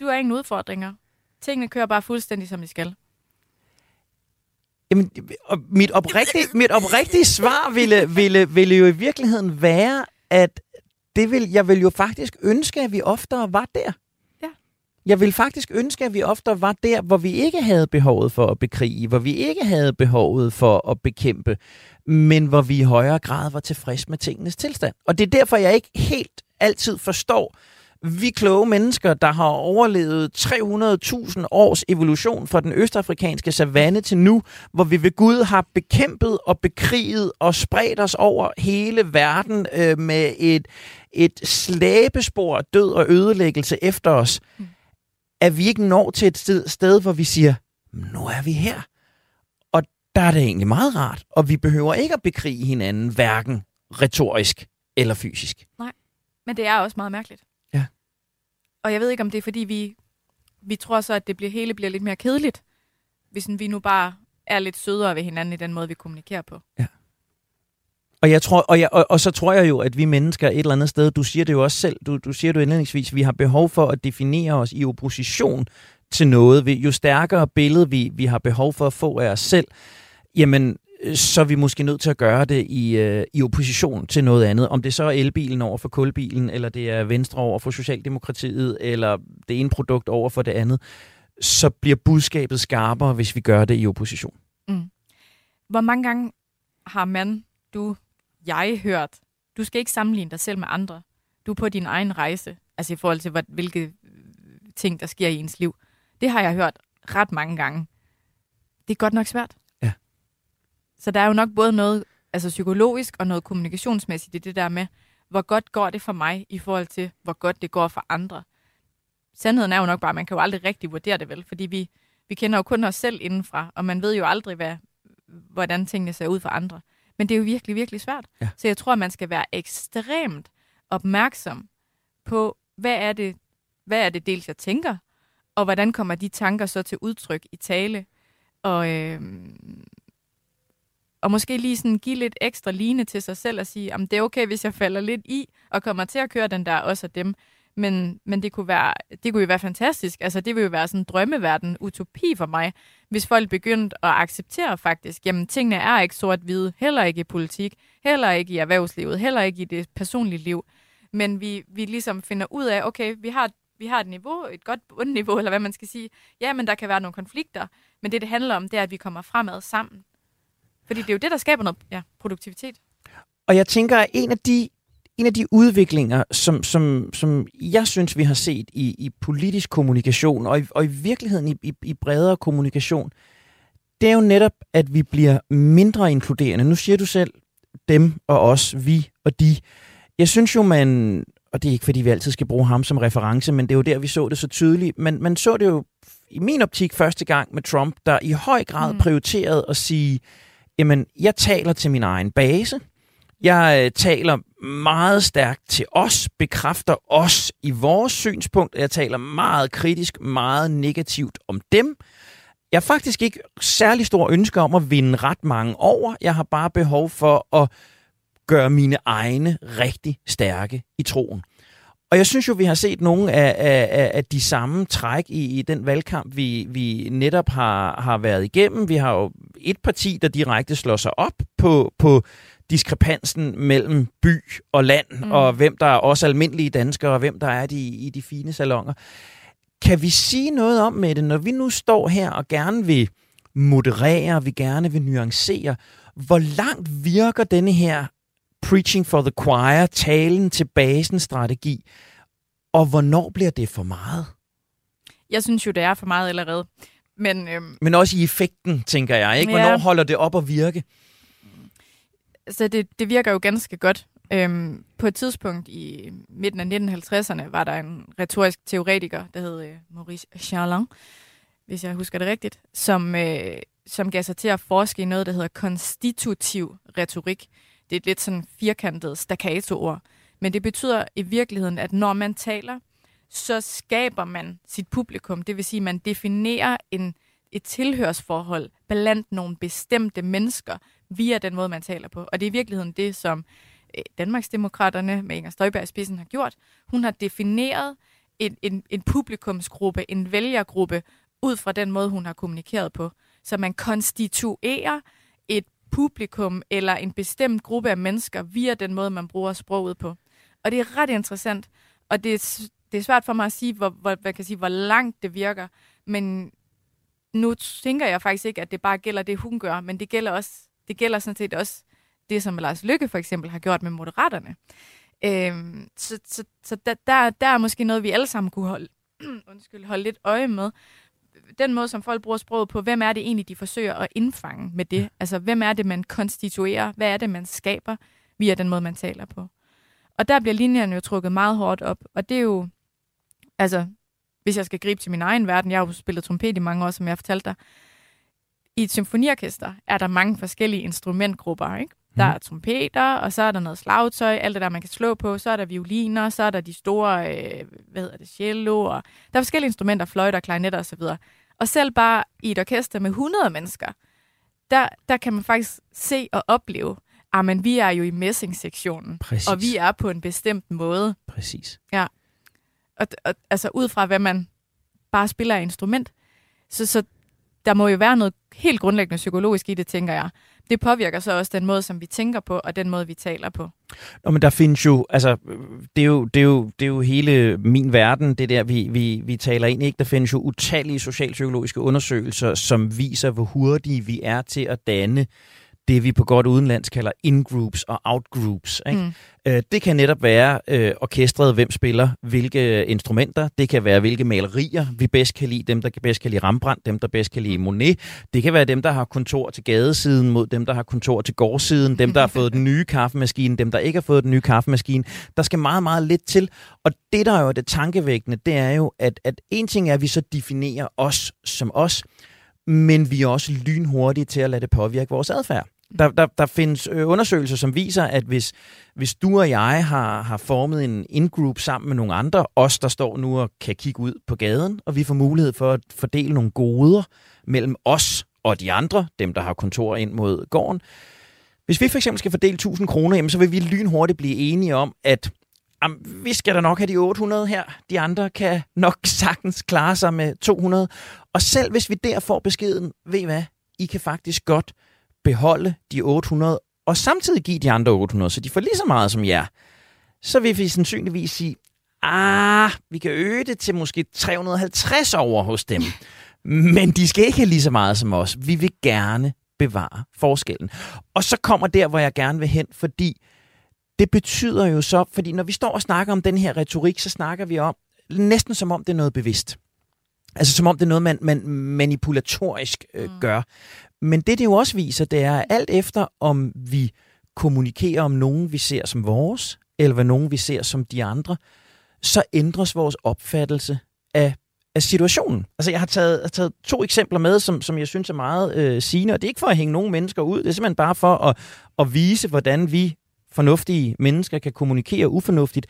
Du har ingen udfordringer. Tingene kører bare fuldstændig, som de skal. Jamen, mit oprigtige, mit oprigtige svar ville, ville, ville jo i virkeligheden være, at det vil, jeg vil jo faktisk ønske, at vi oftere var der. Ja. Jeg vil faktisk ønske, at vi oftere var der, hvor vi ikke havde behovet for at bekrige, hvor vi ikke havde behovet for at bekæmpe, men hvor vi i højere grad var tilfreds med tingenes tilstand. Og det er derfor, jeg ikke helt altid forstår, vi kloge mennesker, der har overlevet 300.000 års evolution fra den østafrikanske savanne til nu, hvor vi ved Gud har bekæmpet og bekriget og spredt os over hele verden øh, med et, et slæbespor af død og ødelæggelse efter os, mm. at vi ikke når til et sted, sted, hvor vi siger, nu er vi her. Og der er det egentlig meget rart, og vi behøver ikke at bekrige hinanden, hverken retorisk eller fysisk. Nej, men det er også meget mærkeligt. Og jeg ved ikke, om det er, fordi vi, vi tror så, at det bliver, hele bliver lidt mere kedeligt, hvis vi nu bare er lidt sødere ved hinanden i den måde, vi kommunikerer på. Ja. Og, jeg tror, og, jeg, og, og så tror jeg jo, at vi mennesker et eller andet sted, du siger det jo også selv, du, du siger det indledningsvis, vi har behov for at definere os i opposition til noget. Jo stærkere billede vi, vi har behov for at få af os selv, jamen så er vi måske nødt til at gøre det i, øh, i opposition til noget andet. Om det så er elbilen over for kulbilen, eller det er Venstre over for Socialdemokratiet, eller det ene produkt over for det andet, så bliver budskabet skarpere, hvis vi gør det i opposition. Mm. Hvor mange gange har man, du, jeg hørt, du skal ikke sammenligne dig selv med andre. Du er på din egen rejse, altså i forhold til, hvad, hvilke øh, ting, der sker i ens liv. Det har jeg hørt ret mange gange. Det er godt nok svært. Så der er jo nok både noget altså psykologisk og noget kommunikationsmæssigt i det der med, hvor godt går det for mig i forhold til, hvor godt det går for andre. Sandheden er jo nok bare, at man kan jo aldrig rigtig vurdere det vel, fordi vi, vi kender jo kun os selv indenfra, og man ved jo aldrig, hvad, hvordan tingene ser ud for andre. Men det er jo virkelig, virkelig svært. Ja. Så jeg tror, at man skal være ekstremt opmærksom på, hvad er det, hvad er det dels, jeg tænker, og hvordan kommer de tanker så til udtryk i tale. Og, øh, og måske lige sådan give lidt ekstra line til sig selv og sige, om det er okay, hvis jeg falder lidt i og kommer til at køre den der også af dem. Men, men det, kunne være, det kunne jo være fantastisk. Altså, det ville jo være sådan en drømmeverden, utopi for mig, hvis folk begyndte at acceptere faktisk, jamen tingene er ikke sort-hvide, heller ikke i politik, heller ikke i erhvervslivet, heller ikke i det personlige liv. Men vi, vi ligesom finder ud af, okay, vi har, vi har et niveau, et godt bundniveau, eller hvad man skal sige. Ja, men der kan være nogle konflikter, men det, det handler om, det er, at vi kommer fremad sammen. Fordi det er jo det, der skaber noget ja, produktivitet. Og jeg tænker, at en af de en af de udviklinger, som, som, som jeg synes, vi har set i, i politisk kommunikation, og i, og i virkeligheden i, i, i bredere kommunikation, det er jo netop, at vi bliver mindre inkluderende. Nu siger du selv, dem og os, vi og de. Jeg synes jo, man, og det er ikke fordi, vi altid skal bruge ham som reference, men det er jo der, vi så det så tydeligt. Men man så det jo i min optik første gang med Trump, der i høj grad mm. prioriterede at sige, jamen, jeg taler til min egen base, jeg øh, taler meget stærkt til os, bekræfter os i vores synspunkt. Jeg taler meget kritisk, meget negativt om dem. Jeg har faktisk ikke særlig stor ønske om at vinde ret mange over. Jeg har bare behov for at gøre mine egne rigtig stærke i troen. Og jeg synes jo, vi har set nogle af, af, af de samme træk i, i den valgkamp, vi, vi netop har, har været igennem. Vi har jo et parti, der direkte slår sig op på, på diskrepansen mellem by og land, mm. og hvem der er også almindelige danskere, og hvem der er de, i de fine salonger. Kan vi sige noget om med det, når vi nu står her og gerne vil moderere, vi gerne vil nuancere, hvor langt virker denne her preaching for the choir, talen til basen strategi, og hvornår bliver det for meget? Jeg synes jo, det er for meget allerede. Men, øhm, Men også i effekten, tænker jeg. ikke? Hvornår ja. holder det op at virke? Så det, det virker jo ganske godt. Øhm, på et tidspunkt i midten af 1950'erne var der en retorisk teoretiker, der hed øh, Maurice Charlin, hvis jeg husker det rigtigt, som, øh, som gav sig til at forske i noget, der hedder konstitutiv retorik. Det er et lidt sådan firkantet staccato-ord. Men det betyder i virkeligheden, at når man taler, så skaber man sit publikum. Det vil sige, at man definerer en, et tilhørsforhold blandt nogle bestemte mennesker via den måde, man taler på. Og det er i virkeligheden det, som øh, Danmarksdemokraterne med Inger Støjberg i spidsen har gjort. Hun har defineret en, en, en publikumsgruppe, en vælgergruppe, ud fra den måde, hun har kommunikeret på. Så man konstituerer publikum eller en bestemt gruppe af mennesker via den måde, man bruger sproget på. Og det er ret interessant, og det er, det er svært for mig at sige, hvor, hvor, hvad kan sige, hvor langt det virker, men nu tænker jeg faktisk ikke, at det bare gælder det, hun gør, men det gælder også det gælder sådan set også det, som Lars Lykke for eksempel har gjort med Moderaterne. Øhm, så så, så der, der, der er måske noget, vi alle sammen kunne holde, undskyld, holde lidt øje med. Den måde, som folk bruger sproget på, hvem er det egentlig, de forsøger at indfange med det? Altså, hvem er det, man konstituerer? Hvad er det, man skaber via den måde, man taler på? Og der bliver linjerne jo trukket meget hårdt op, og det er jo, altså, hvis jeg skal gribe til min egen verden, jeg har jo spillet trompet i mange år, som jeg fortalte dig, i et symfoniorkester er der mange forskellige instrumentgrupper, ikke? Der mhm. er trompeter, og så er der noget slagtøj, alt det der, man kan slå på. Så er der violiner, så er der de store, øh, hvad hedder det, cello, og der er forskellige instrumenter, fløjter, klarinetter osv. Og selv bare i et orkester med 100 mennesker, der, der kan man faktisk se og opleve, at men vi er jo i messing-sektionen, Præcis. og vi er på en bestemt måde. Præcis. Ja. Og, og, altså ud fra, hvad man bare spiller af instrument. Så, så der må jo være noget helt grundlæggende psykologisk i det, tænker jeg. Det påvirker så også den måde, som vi tænker på, og den måde, vi taler på. Nå, men der findes jo, altså, det er jo, det er jo, det er jo hele min verden, det der, vi, vi, vi taler ind, ikke? Der findes jo utallige socialpsykologiske undersøgelser, som viser, hvor hurtige vi er til at danne det, vi på godt udenlands kalder in-groups og out-groups. Ikke? Mm. Øh, det kan netop være øh, orkestret, hvem spiller hvilke instrumenter. Det kan være, hvilke malerier vi bedst kan lide. Dem, der bedst kan lide Rembrandt, dem, der bedst kan lide Monet. Det kan være dem, der har kontor til gadesiden mod dem, der har kontor til gårdsiden. Dem, der har fået den nye kaffemaskine, dem, der ikke har fået den nye kaffemaskine. Der skal meget, meget lidt til. Og det, der er jo det tankevækkende, det er jo, at, at en ting er, at vi så definerer os som os, men vi er også lynhurtige til at lade det påvirke vores adfærd. Der, der, der findes øh, undersøgelser, som viser, at hvis, hvis du og jeg har, har formet en in-group sammen med nogle andre, os der står nu og kan kigge ud på gaden, og vi får mulighed for at fordele nogle goder mellem os og de andre, dem der har kontor ind mod gården, Hvis vi for eksempel skal fordele 1000 kroner, jamen, så vil vi lynhurtigt blive enige om, at jamen, vi skal da nok have de 800 her. De andre kan nok sagtens klare sig med 200. Og selv hvis vi der får beskeden, ved I hvad, I kan faktisk godt beholde de 800, og samtidig give de andre 800, så de får lige så meget som jer, så vil vi sandsynligvis sige, ah, vi kan øge det til måske 350 over hos dem. Men de skal ikke have lige så meget som os. Vi vil gerne bevare forskellen. Og så kommer der, hvor jeg gerne vil hen, fordi det betyder jo så, fordi når vi står og snakker om den her retorik, så snakker vi om, næsten som om det er noget bevidst. Altså som om det er noget, man, man manipulatorisk øh, mm. gør. Men det, det jo også viser, det er alt efter, om vi kommunikerer om nogen, vi ser som vores, eller hvad nogen, vi ser som de andre, så ændres vores opfattelse af, af situationen. Altså, jeg har taget, har taget to eksempler med, som, som jeg synes er meget øh, sigende, og det er ikke for at hænge nogen mennesker ud, det er simpelthen bare for at, at vise, hvordan vi fornuftige mennesker kan kommunikere ufornuftigt.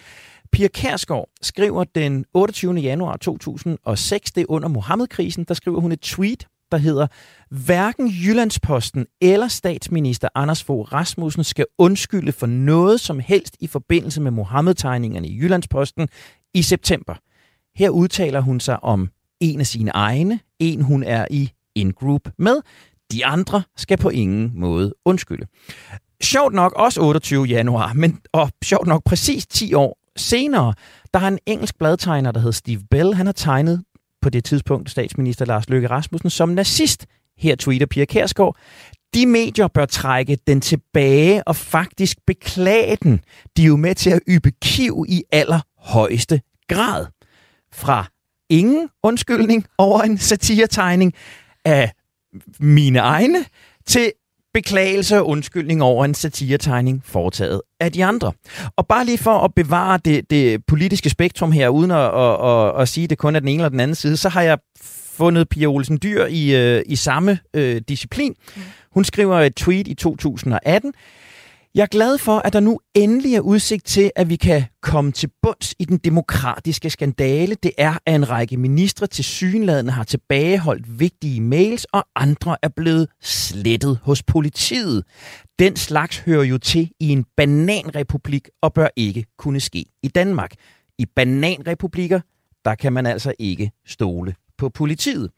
Pia Kærsgaard skriver den 28. januar 2006, det er under Mohammed-krisen, der skriver hun et tweet, der hedder, hverken Jyllandsposten eller statsminister Anders Fogh Rasmussen skal undskylde for noget som helst i forbindelse med Mohammed-tegningerne i Jyllandsposten i september. Her udtaler hun sig om en af sine egne, en hun er i in-group med. De andre skal på ingen måde undskylde. Sjovt nok også 28. januar, men og sjovt nok præcis 10 år senere, der har en engelsk bladtegner, der hedder Steve Bell, han har tegnet på det tidspunkt statsminister Lars Løkke Rasmussen som nazist. Her tweeter Pia Kærsgaard, de medier bør trække den tilbage og faktisk beklage den. De er jo med til at ybe kiv i allerhøjeste grad. Fra ingen undskyldning over en satiretegning af mine egne, til beklagelse og undskyldning over en satiretegning foretaget af de andre. Og bare lige for at bevare det, det politiske spektrum her, uden at, at, at, at sige, at det kun er den ene eller den anden side, så har jeg fundet Pia Olsen Dyr i, øh, i samme øh, disciplin. Mm. Hun skriver et tweet i 2018. Jeg er glad for, at der nu endelig er udsigt til, at vi kan komme til bunds i den demokratiske skandale. Det er, at en række ministre til synladende har tilbageholdt vigtige mails, og andre er blevet slettet hos politiet. Den slags hører jo til i en bananrepublik og bør ikke kunne ske i Danmark. I bananrepublikker, der kan man altså ikke stole på politiet.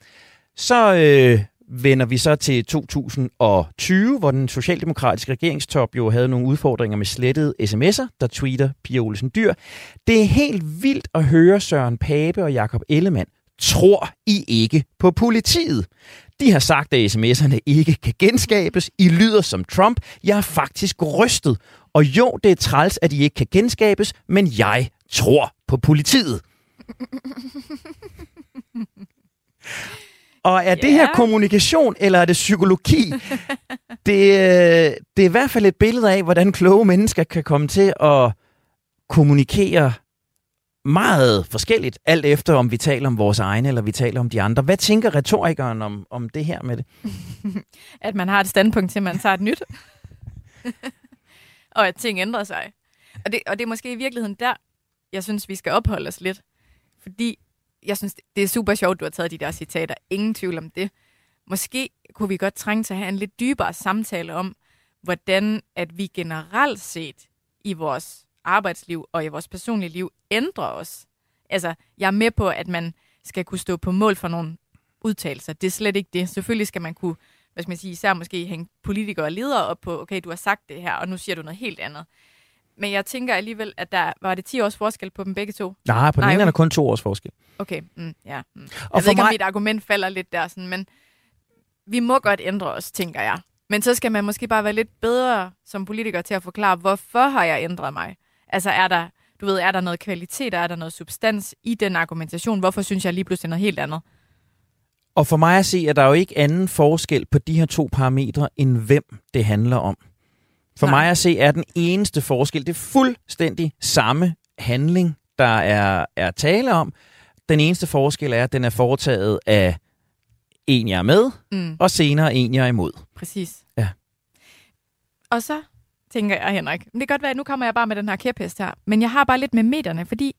Så øh, vender vi så til 2020, hvor den socialdemokratiske regeringstop jo havde nogle udfordringer med slettede sms'er, der tweeter Pia Olsen Dyr. Det er helt vildt at høre Søren Pape og Jakob Ellemann. Tror I ikke på politiet? De har sagt, at sms'erne ikke kan genskabes. I lyder som Trump. Jeg er faktisk rystet. Og jo, det er træls, at de ikke kan genskabes, men jeg tror på politiet. Og er det her kommunikation, eller er det psykologi? det, øh, det er i hvert fald et billede af, hvordan kloge mennesker kan komme til at kommunikere meget forskelligt, alt efter om vi taler om vores egne, eller vi taler om de andre. Hvad tænker retorikeren om, om det her med det? at man har et standpunkt til, at man tager et nyt. og at ting ændrer sig. Og det, og det er måske i virkeligheden der, jeg synes, vi skal opholde os lidt. Fordi jeg synes, det er super sjovt, du har taget de der citater. Ingen tvivl om det. Måske kunne vi godt trænge til at have en lidt dybere samtale om, hvordan at vi generelt set i vores arbejdsliv og i vores personlige liv ændrer os. Altså, jeg er med på, at man skal kunne stå på mål for nogle udtalelser. Det er slet ikke det. Selvfølgelig skal man kunne, hvad skal man sige, især måske hænge politikere og ledere op på, okay, du har sagt det her, og nu siger du noget helt andet. Men jeg tænker alligevel, at der var det 10 års forskel på dem begge to. Nej, på den ene er der kun to års forskel. Okay, mm, ja. Mm. Jeg og ved ikke, mig... om mit argument falder lidt der, sådan, men vi må godt ændre os, tænker jeg. Men så skal man måske bare være lidt bedre som politiker til at forklare, hvorfor har jeg ændret mig? Altså er der, du ved, er der noget kvalitet, er der noget substans i den argumentation? Hvorfor synes jeg lige pludselig noget helt andet? Og for mig at se, at der er jo ikke anden forskel på de her to parametre, end hvem det handler om. For Nej. mig at se er den eneste forskel, det er fuldstændig samme handling, der er, er tale om. Den eneste forskel er, at den er foretaget af en, jeg er med, mm. og senere en, jeg er imod. Præcis. Ja. Og så tænker jeg, Henrik, det kan godt være, at nu kommer jeg bare med den her kæphest her, men jeg har bare lidt med medierne, fordi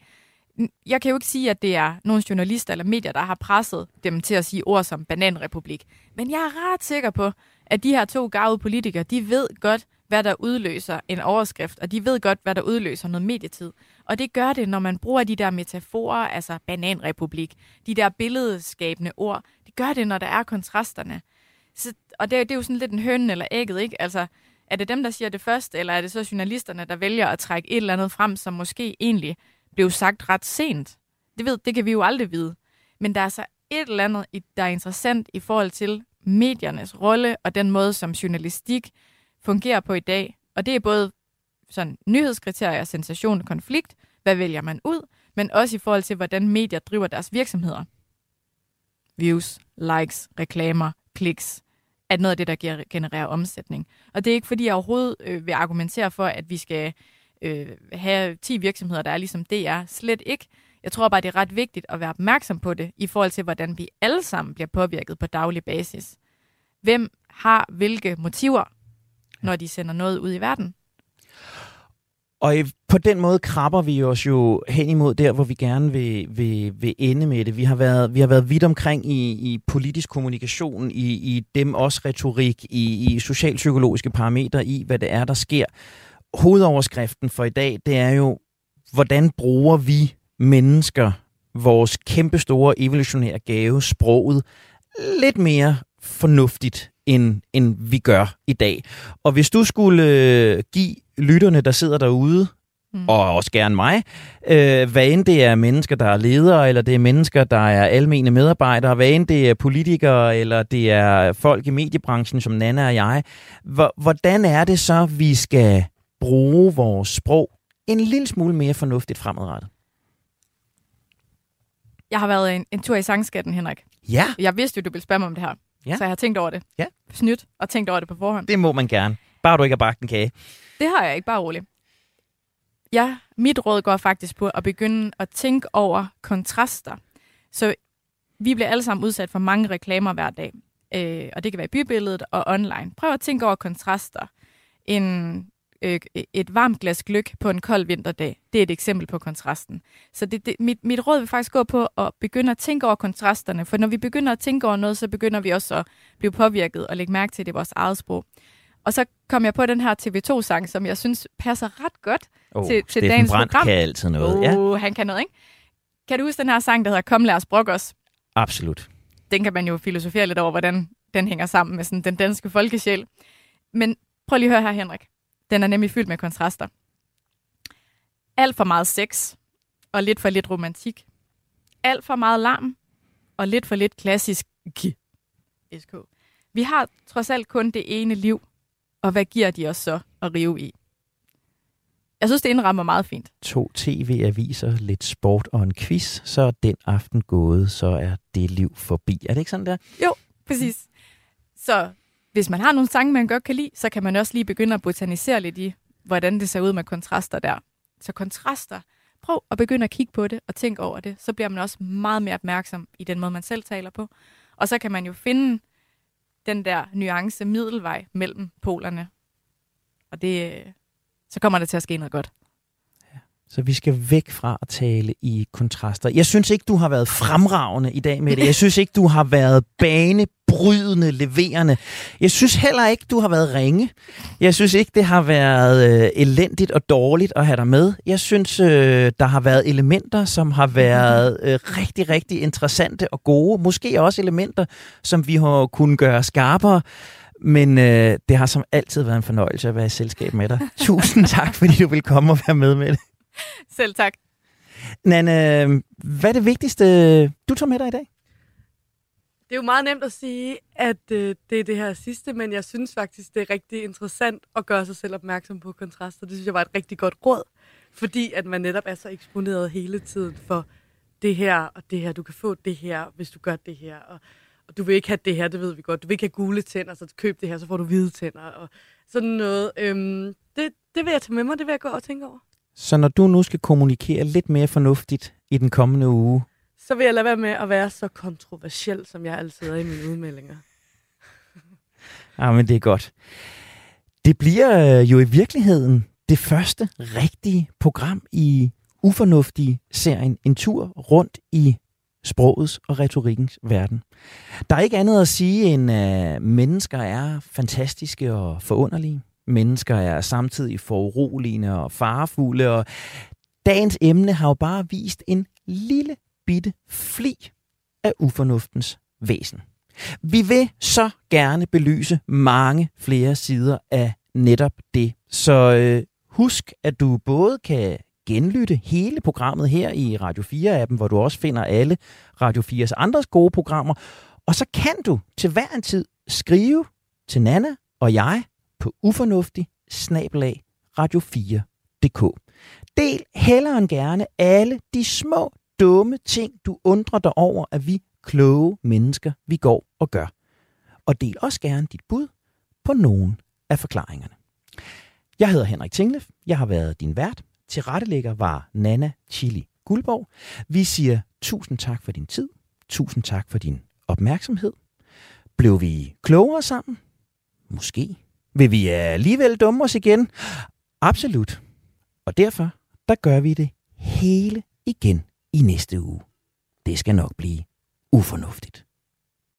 jeg kan jo ikke sige, at det er nogle journalister eller medier, der har presset dem til at sige ord som bananrepublik. Men jeg er ret sikker på, at de her to gavede politikere, de ved godt, hvad der udløser en overskrift, og de ved godt, hvad der udløser noget medietid. Og det gør det, når man bruger de der metaforer, altså bananrepublik, de der billedskabende ord. Det gør det, når der er kontrasterne. Så, og det, det er jo sådan lidt en høn eller ægget, ikke? Altså, er det dem, der siger det først, eller er det så journalisterne, der vælger at trække et eller andet frem, som måske egentlig blev sagt ret sent? Det, ved, det kan vi jo aldrig vide. Men der er så et eller andet, der er interessant i forhold til mediernes rolle og den måde, som journalistik fungerer på i dag. Og det er både sådan nyhedskriterier, sensation og konflikt. Hvad vælger man ud? Men også i forhold til, hvordan medier driver deres virksomheder. Views, likes, reklamer, kliks, er noget af det, der genererer omsætning. Og det er ikke, fordi jeg overhovedet øh, vil argumentere for, at vi skal øh, have 10 virksomheder, der er ligesom det er. Slet ikke. Jeg tror bare, det er ret vigtigt at være opmærksom på det, i forhold til, hvordan vi alle sammen bliver påvirket på daglig basis. Hvem har hvilke motiver, når de sender noget ud i verden? Og på den måde krabber vi os jo hen imod der, hvor vi gerne vil, vil, vil ende med det. Vi har været, vi har været vidt omkring i, i politisk kommunikation, i, i dem også retorik, i, i socialpsykologiske parametre, i hvad det er, der sker. Hovedoverskriften for i dag, det er jo, hvordan bruger vi mennesker vores kæmpestore evolutionære gave, sproget, lidt mere fornuftigt, end, end vi gør i dag. Og hvis du skulle øh, give lytterne, der sidder derude, mm. og også gerne mig, øh, hvad end det er mennesker, der er ledere, eller det er mennesker, der er almene medarbejdere, hvad end det er politikere, eller det er folk i mediebranchen, som Nana og jeg, hvordan er det så, vi skal bruge vores sprog en lille smule mere fornuftigt fremadrettet? Jeg har været en, en tur i sangskatten, Henrik. Ja. Jeg vidste jo, du ville spørge mig om det her. Ja. Så jeg har tænkt over det. Ja. Snydt og tænkt over det på forhånd. Det må man gerne. Bare du ikke har bagt en kage. Det har jeg ikke, bare roligt. Ja, mit råd går faktisk på at begynde at tænke over kontraster. Så vi bliver alle sammen udsat for mange reklamer hver dag. Øh, og det kan være i bybilledet og online. Prøv at tænke over kontraster. En øh, et varmt glas gløk på en kold vinterdag. Det er et eksempel på kontrasten. Så det, det, mit, mit råd vil faktisk gå på at begynde at tænke over kontrasterne, for når vi begynder at tænke over noget, så begynder vi også at blive påvirket og lægge mærke til det i vores eget sprog. Og så kom jeg på den her TV2-sang, som jeg synes passer ret godt oh, til, til dagens Brandt program. kan altid noget, oh, ja. han kan noget, ikke? Kan du huske den her sang, der hedder Kom lad os brokke os? Absolut. Den kan man jo filosofere lidt over, hvordan den hænger sammen med sådan den danske folkesjæl. Men prøv lige at høre her, Henrik. Den er nemlig fyldt med kontraster. Alt for meget sex og lidt for lidt romantik. Alt for meget larm og lidt for lidt klassisk SK. Vi har trods alt kun det ene liv, og hvad giver de os så at rive i? Jeg synes, det indrammer meget fint. To tv-aviser, lidt sport og en quiz, så er den aften gået, så er det liv forbi. Er det ikke sådan der? Jo, præcis. Så hvis man har nogle sange, man godt kan lide, så kan man også lige begynde at botanisere lidt i, hvordan det ser ud med kontraster der. Så kontraster, prøv at begynde at kigge på det og tænke over det. Så bliver man også meget mere opmærksom i den måde, man selv taler på. Og så kan man jo finde den der nuance middelvej mellem polerne. Og det, øh, så kommer det til at ske noget godt. Så vi skal væk fra at tale i kontraster. Jeg synes ikke, du har været fremragende i dag med det. Jeg synes ikke, du har været banebrydende, leverende. Jeg synes heller ikke, du har været ringe. Jeg synes ikke, det har været øh, elendigt og dårligt at have dig med. Jeg synes, øh, der har været elementer, som har været øh, rigtig, rigtig interessante og gode. Måske også elementer, som vi har kunnet gøre skarpere. Men øh, det har som altid været en fornøjelse at være i selskab med dig. Tusind tak, fordi du vil komme og være med med det. Selv tak. Nanne, hvad er det vigtigste, du tager med dig i dag? Det er jo meget nemt at sige, at øh, det er det her sidste, men jeg synes faktisk, det er rigtig interessant at gøre sig selv opmærksom på kontraster. Det synes jeg var et rigtig godt råd, fordi at man netop er så eksponeret hele tiden for det her og det her. Du kan få det her, hvis du gør det her, og, og du vil ikke have det her, det ved vi godt. Du vil ikke have gule tænder, så køb det her, så får du hvide tænder, og sådan noget. Øhm, det, det vil jeg tage med mig, det vil jeg gå og tænke over. Så når du nu skal kommunikere lidt mere fornuftigt i den kommende uge, så vil jeg lade være med at være så kontroversiel, som jeg altid er i mine udmeldinger. ja, men det er godt. Det bliver øh, jo i virkeligheden det første rigtige program i ufornuftige serien En tur rundt i sprogets og retorikkens verden. Der er ikke andet at sige, end at mennesker er fantastiske og forunderlige mennesker er samtidig foruroligende og farefulde, og dagens emne har jo bare vist en lille bitte fli af ufornuftens væsen. Vi vil så gerne belyse mange flere sider af netop det. Så øh, husk, at du både kan genlytte hele programmet her i Radio 4-appen, hvor du også finder alle Radio 4's andres gode programmer. Og så kan du til hver en tid skrive til Nana og jeg på ufornuftig snabelag radio4.dk. Del hellere end gerne alle de små, dumme ting, du undrer dig over, at vi kloge mennesker, vi går og gør. Og del også gerne dit bud på nogle af forklaringerne. Jeg hedder Henrik Tinglef. Jeg har været din vært. Til rettelægger var Nana Chili Guldborg. Vi siger tusind tak for din tid. Tusind tak for din opmærksomhed. Blev vi klogere sammen? Måske. Vil vi alligevel dumme os igen? Absolut. Og derfor, der gør vi det hele igen i næste uge. Det skal nok blive ufornuftigt.